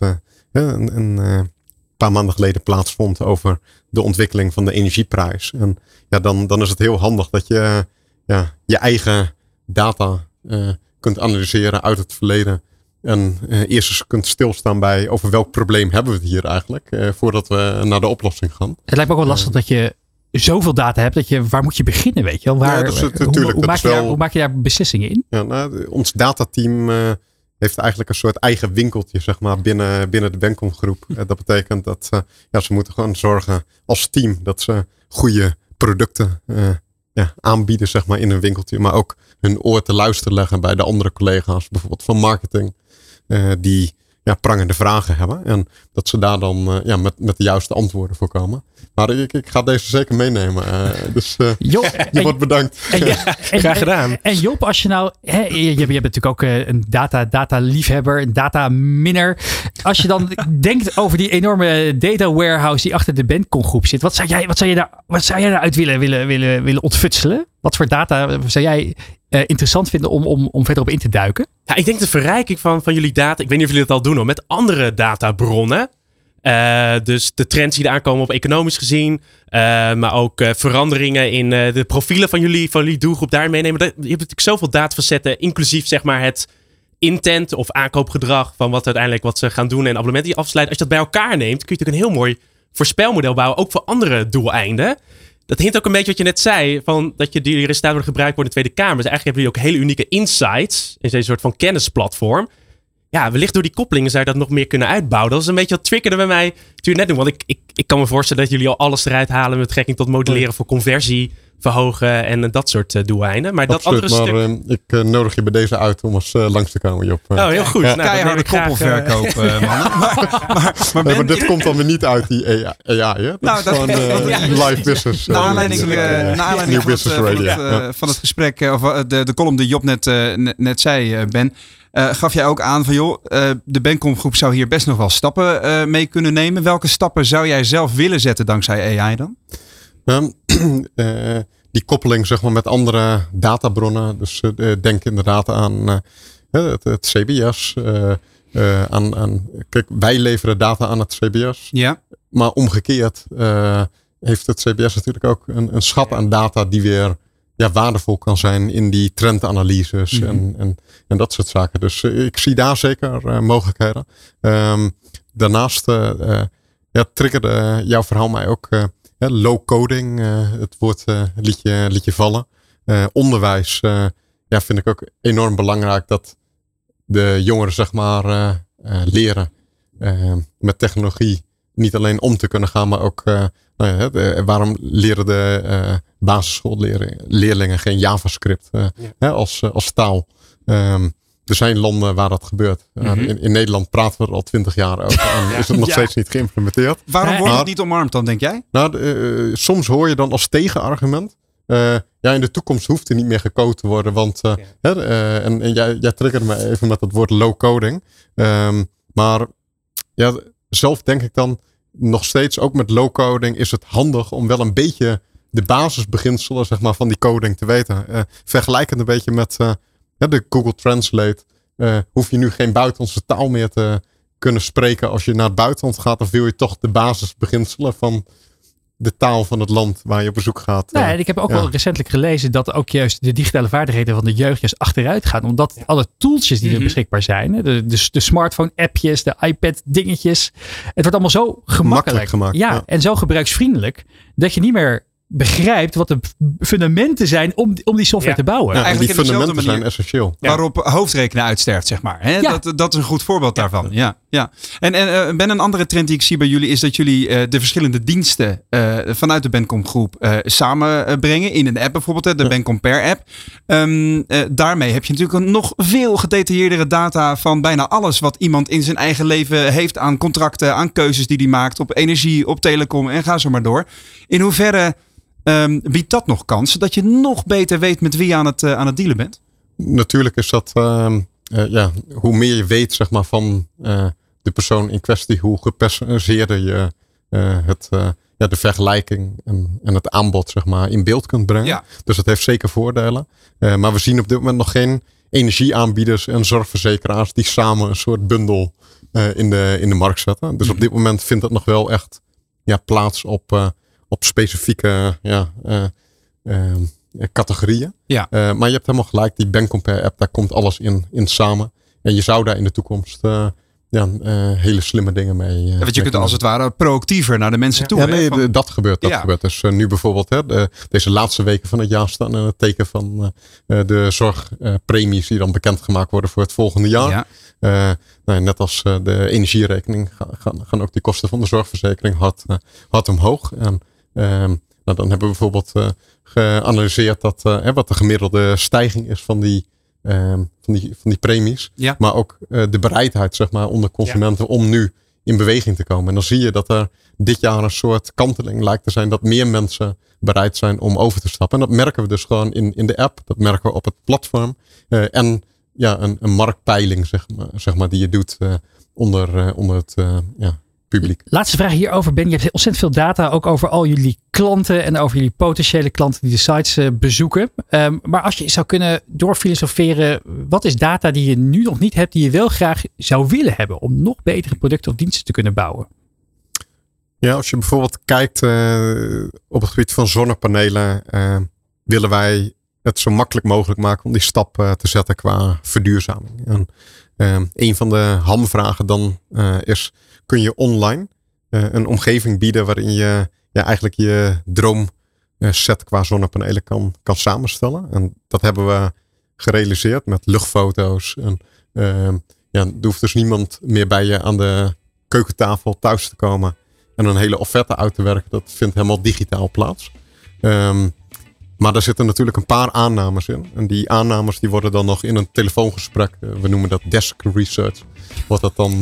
een, een paar maanden geleden plaatsvond over de ontwikkeling van de energieprijs. En ja, dan, dan is het heel handig dat je ja, je eigen data kunt analyseren uit het verleden. En uh, eerst eens kunt stilstaan bij over welk probleem hebben we het hier eigenlijk. Uh, voordat we naar de oplossing gaan. Het lijkt me ook wel lastig dat je zoveel data hebt. Dat je, waar moet je beginnen weet je wel? Waar, ja, dus het, hoe, hoe, maak je daar, hoe maak je daar beslissingen in? Ja, nou, ons datateam heeft eigenlijk een soort eigen winkeltje zeg maar, binnen, binnen de Benkom groep. dat betekent dat ja, ze moeten gewoon zorgen als team dat ze goede producten ja, aanbieden zeg maar, in een winkeltje. Maar ook hun oor te luisteren leggen bij de andere collega's, bijvoorbeeld van marketing. Uh, die ja, prangende vragen hebben. En dat ze daar dan uh, ja, met, met de juiste antwoorden voor komen. Maar ik, ik ga deze zeker meenemen. Uh, *laughs* dus uh, Job, *laughs* je wordt bedankt. En, *laughs* en, Graag gedaan. En, Job, als je nou... Hè, je, je, bent natuurlijk ook een data, data liefhebber, een data minner. Als je dan denkt over die enorme data warehouse die achter de Bandcon groep zit. Wat zou jij, wat zou je daar, wat zou jij daaruit willen, willen, willen, willen ontfutselen? Wat voor data zou jij uh, interessant vinden om, om, om verder op in te duiken? Ja, ik denk de verrijking van, van jullie data, ik weet niet of jullie dat al doen hoor, met andere databronnen. Uh, dus de trends die er aankomen op economisch gezien. Uh, maar ook veranderingen in de profielen van jullie, van jullie doelgroep daar meenemen. je hebt natuurlijk zoveel datafacetten, inclusief zeg maar het intent of aankoopgedrag van wat uiteindelijk wat ze gaan doen en abonnementen die afsluiten. Als je dat bij elkaar neemt, kun je natuurlijk een heel mooi voorspelmodel bouwen, ook voor andere doeleinden dat hint ook een beetje wat je net zei, van dat je die resultaten worden gebruikt voor de Tweede Kamer. Dus eigenlijk hebben jullie ook hele unieke insights in deze soort van kennisplatform. ja, wellicht door die koppelingen zou je dat nog meer kunnen uitbouwen. Dat is een beetje wat triggerde bij mij toen je net doen. Want ik, ik, ik kan me voorstellen dat jullie al alles eruit halen met betrekking tot modelleren voor conversie verhogen en dat soort uh, doeleinden. Maar Absoluut, dat andere maar stuk... uh, ik uh, nodig je bij deze uit om eens langs te komen, Job. Oh, heel goed. Ja. Nou, Keiharde koppelverkoop, *laughs* mannen. maar, maar, Ben, maar dit komt dan weer niet uit die AI, AI hè? Dat Nou, is dat- gewoon eh, ja. live business. eh, Naar aanleiding, eh, eh, van, het, business eh, van, radio. het, eh, ja. van het gesprek, eh, of eh, de, de column die Job net, eh, net, net zei, eh, Ben, eh, gaf jij ook aan van joh, eh, de Bencom groep zou hier best nog wel stappen eh, mee kunnen nemen. Welke stappen zou jij zelf willen zetten dankzij AI dan? *clears throat* Eh, die koppeling zeg maar, met andere databronnen. Dus eh, denk inderdaad aan eh, het, het CBS. aan, aan, kijk, wij leveren data aan het CBS. Ja. Maar omgekeerd heeft het CBS natuurlijk ook een, een schat aan data die weer ja, waardevol kan zijn in die trendanalyses Mhm. en, en, en dat soort zaken. Dus ik zie daar zeker mogelijkheden. Ehm, daarnaast ja, triggerde jouw verhaal mij ook low coding. eh, het woord eh, liet, je, liet je vallen. Eh, onderwijs ja, vind ik ook enorm belangrijk dat de jongeren zeg maar leren met technologie niet alleen om te kunnen gaan, maar ook nou ja, de- waarom leren de eh basisschoolleerlingen geen JavaScript hè, als, als taal? Ehm, er zijn landen waar dat gebeurt. Eh, Mhm. in, in Nederland praten we er al twintig jaar over *laughs* en is het nog Ja. steeds niet geïmplementeerd. Waarom wordt het niet omarmd dan, denk jij? Nou, eh, soms hoor je dan als tegenargument. eh, ja, in de toekomst hoeft er niet meer gecode te worden. Want eh, hè, eh, en, en jij, jij triggerde me even met het woord low coding. Ehm, maar ja, zelf denk ik dan nog steeds, ook met low coding, is het handig om wel een beetje de basisbeginselen zeg maar, van die coding te weten. Eh vergelijkend een beetje met eh, ja, de Google Translate. eh, hoef je nu geen buitenlandse taal meer te kunnen spreken als je naar het buitenland gaat. Of wil je toch de basisbeginselen van de taal van het land waar je op bezoek gaat. Nou, eh, en ik heb ook ja. wel recentelijk gelezen dat ook juist de digitale vaardigheden van de jeugd juist achteruit gaan. Omdat alle tooltjes die er Mhm. beschikbaar zijn, de, de, de smartphone appjes, de iPad dingetjes. Het wordt allemaal zo gemakkelijk. Makkelijk gemaakt, Ja, ja. en zo gebruiksvriendelijk dat je niet meer begrijpt wat de fundamenten zijn om, om die software Ja. te bouwen. Ja, eigenlijk die fundamenten zijn manier. essentieel. Ja. Waarop hoofdrekenen uitsterft, zeg maar. Ja. Dat, dat is een goed voorbeeld daarvan. Ja, ja. En, en eh, Ben, een andere trend die ik zie bij jullie is dat jullie eh, de verschillende diensten eh, vanuit de Bencom groep eh, samenbrengen. In een app bijvoorbeeld, hè, de Ja. Bencom Per app. Ehm, eh, daarmee heb je natuurlijk een nog veel gedetailleerdere data van bijna alles wat iemand in zijn eigen leven heeft aan contracten, aan keuzes die hij maakt op energie, op telecom en ga zo maar door. In hoeverre ehm, biedt dat nog kans, zodat je nog beter weet met wie je aan het, eh, aan het dealen bent? Natuurlijk is dat, ehm, eh, ja, hoe meer je weet zeg maar, van eh, de persoon in kwestie, hoe gepersonaliseerder je het, ja, de vergelijking en, en het aanbod zeg maar, in beeld kunt brengen. Ja. Dus dat heeft zeker voordelen. Maar we zien op dit moment nog geen energieaanbieders en zorgverzekeraars die samen een soort bundel in, de, in de markt zetten. Dus op dit moment vindt dat nog wel echt ja, plaats op, op specifieke ja, eh, eh, categorieën. Ja. Eh, maar je hebt helemaal gelijk, die Bancompare app, daar komt alles in, in samen. En je zou daar in de toekomst eh, ja, eh, hele slimme dingen mee. Ja, want je kunt als het ware proactiever naar de mensen toe. ja, hè? nee, Van- dat gebeurt. Dat Ja. gebeurt. Dus nu bijvoorbeeld, hè, de- deze laatste weken van het jaar staan in het teken van eh, eh, de zorgpremies die dan bekendgemaakt worden voor het volgende jaar. ja. Eh, nou, net als de energierekening ga- gaan, gaan ook die kosten van de zorgverzekering hard, hard omhoog. En ehm, nou, dan hebben we bijvoorbeeld eh, geanalyseerd dat, eh, hè, wat de gemiddelde stijging is van die, ehm, van die, van die premies. Ja. Maar ook eh, de bereidheid zeg maar, onder consumenten om nu in beweging te komen. En dan zie je dat er dit jaar een soort kanteling lijkt te zijn dat meer mensen bereid zijn om over te stappen. En dat merken we dus gewoon in, in de app, dat merken we op het platform. En ja, een, een marktpeiling, zeg maar, zeg maar, die je doet onder, onder het ja, publiek. Laatste vraag hierover, Ben. Je hebt ontzettend veel data ook over al jullie klanten en over jullie potentiële klanten die de sites eh, bezoeken. Ehm, maar als je zou kunnen doorfilosoferen, wat is data die je nu nog niet hebt, die je wel graag zou willen hebben om nog betere producten of diensten te kunnen bouwen? Ja, als je bijvoorbeeld kijkt eh, op het gebied van zonnepanelen, eh, willen wij het zo makkelijk mogelijk maken om die stap te zetten qua verduurzaming. En eh, een van de hamvragen dan is, kun je online eh, een omgeving bieden waarin je ja, eigenlijk je droom eh, qua zonnepanelen kan, kan samenstellen. En dat hebben we gerealiseerd met luchtfoto's en eh, ja, er hoeft dus niemand meer bij je aan de keukentafel thuis te komen en een hele offerte uit te werken. Dat vindt helemaal digitaal plaats. Ehm, maar daar zitten natuurlijk een paar aannames in. En die aannames die worden dan nog in een telefoongesprek, eh, we noemen dat desk research, wordt dat dan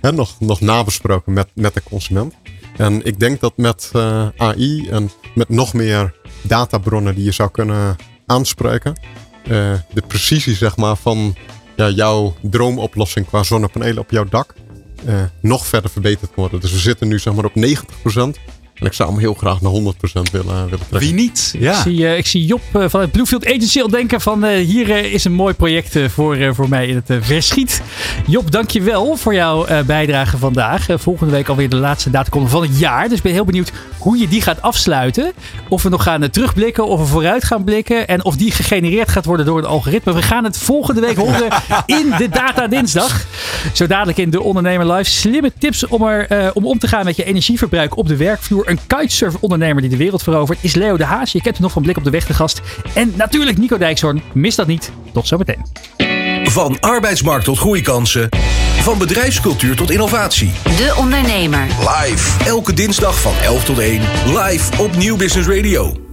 eh, *laughs* nog, nog nabesproken met, met de consument. En ik denk dat met eh, AI en met nog meer databronnen die je zou kunnen aanspreken, de precisie zeg maar, van ja, jouw droomoplossing qua zonnepanelen op jouw dak nog verder verbeterd kan worden. Dus we zitten nu zeg maar op 90%. En ik zou hem heel graag naar 100% willen, willen trekken. Wie niet? Ik, Ja. zie, eh, ik zie Job eh, vanuit Bluefield Agency al denken van eh, hier eh, is een mooi project eh, voor, eh, voor mij in het eh, verschiet. Job, dankjewel voor jouw eh, bijdrage vandaag. Eh, volgende week alweer de laatste datacolumn van het jaar. Dus ik ben heel benieuwd hoe je die gaat afsluiten. Of we nog gaan eh, terugblikken, of we vooruit gaan blikken. En of die gegenereerd gaat worden door een algoritme. We gaan het volgende week horen in de Data Dinsdag. Zo dadelijk in de Ondernemer Live. Slimme tips om, er, eh, om om te gaan met je energieverbruik op de werkvloer. Een kitesurf-ondernemer die de wereld verovert is Leo de Haas. Je kent hem nog van Blik op de Weg de gast. En natuurlijk Nico Dijkshoorn. Mis dat niet. Tot zometeen. Van arbeidsmarkt tot groeikansen. Van bedrijfscultuur tot innovatie. De Ondernemer. Live. Elke dinsdag van 11 tot 1. Live op Nieuw Business Radio.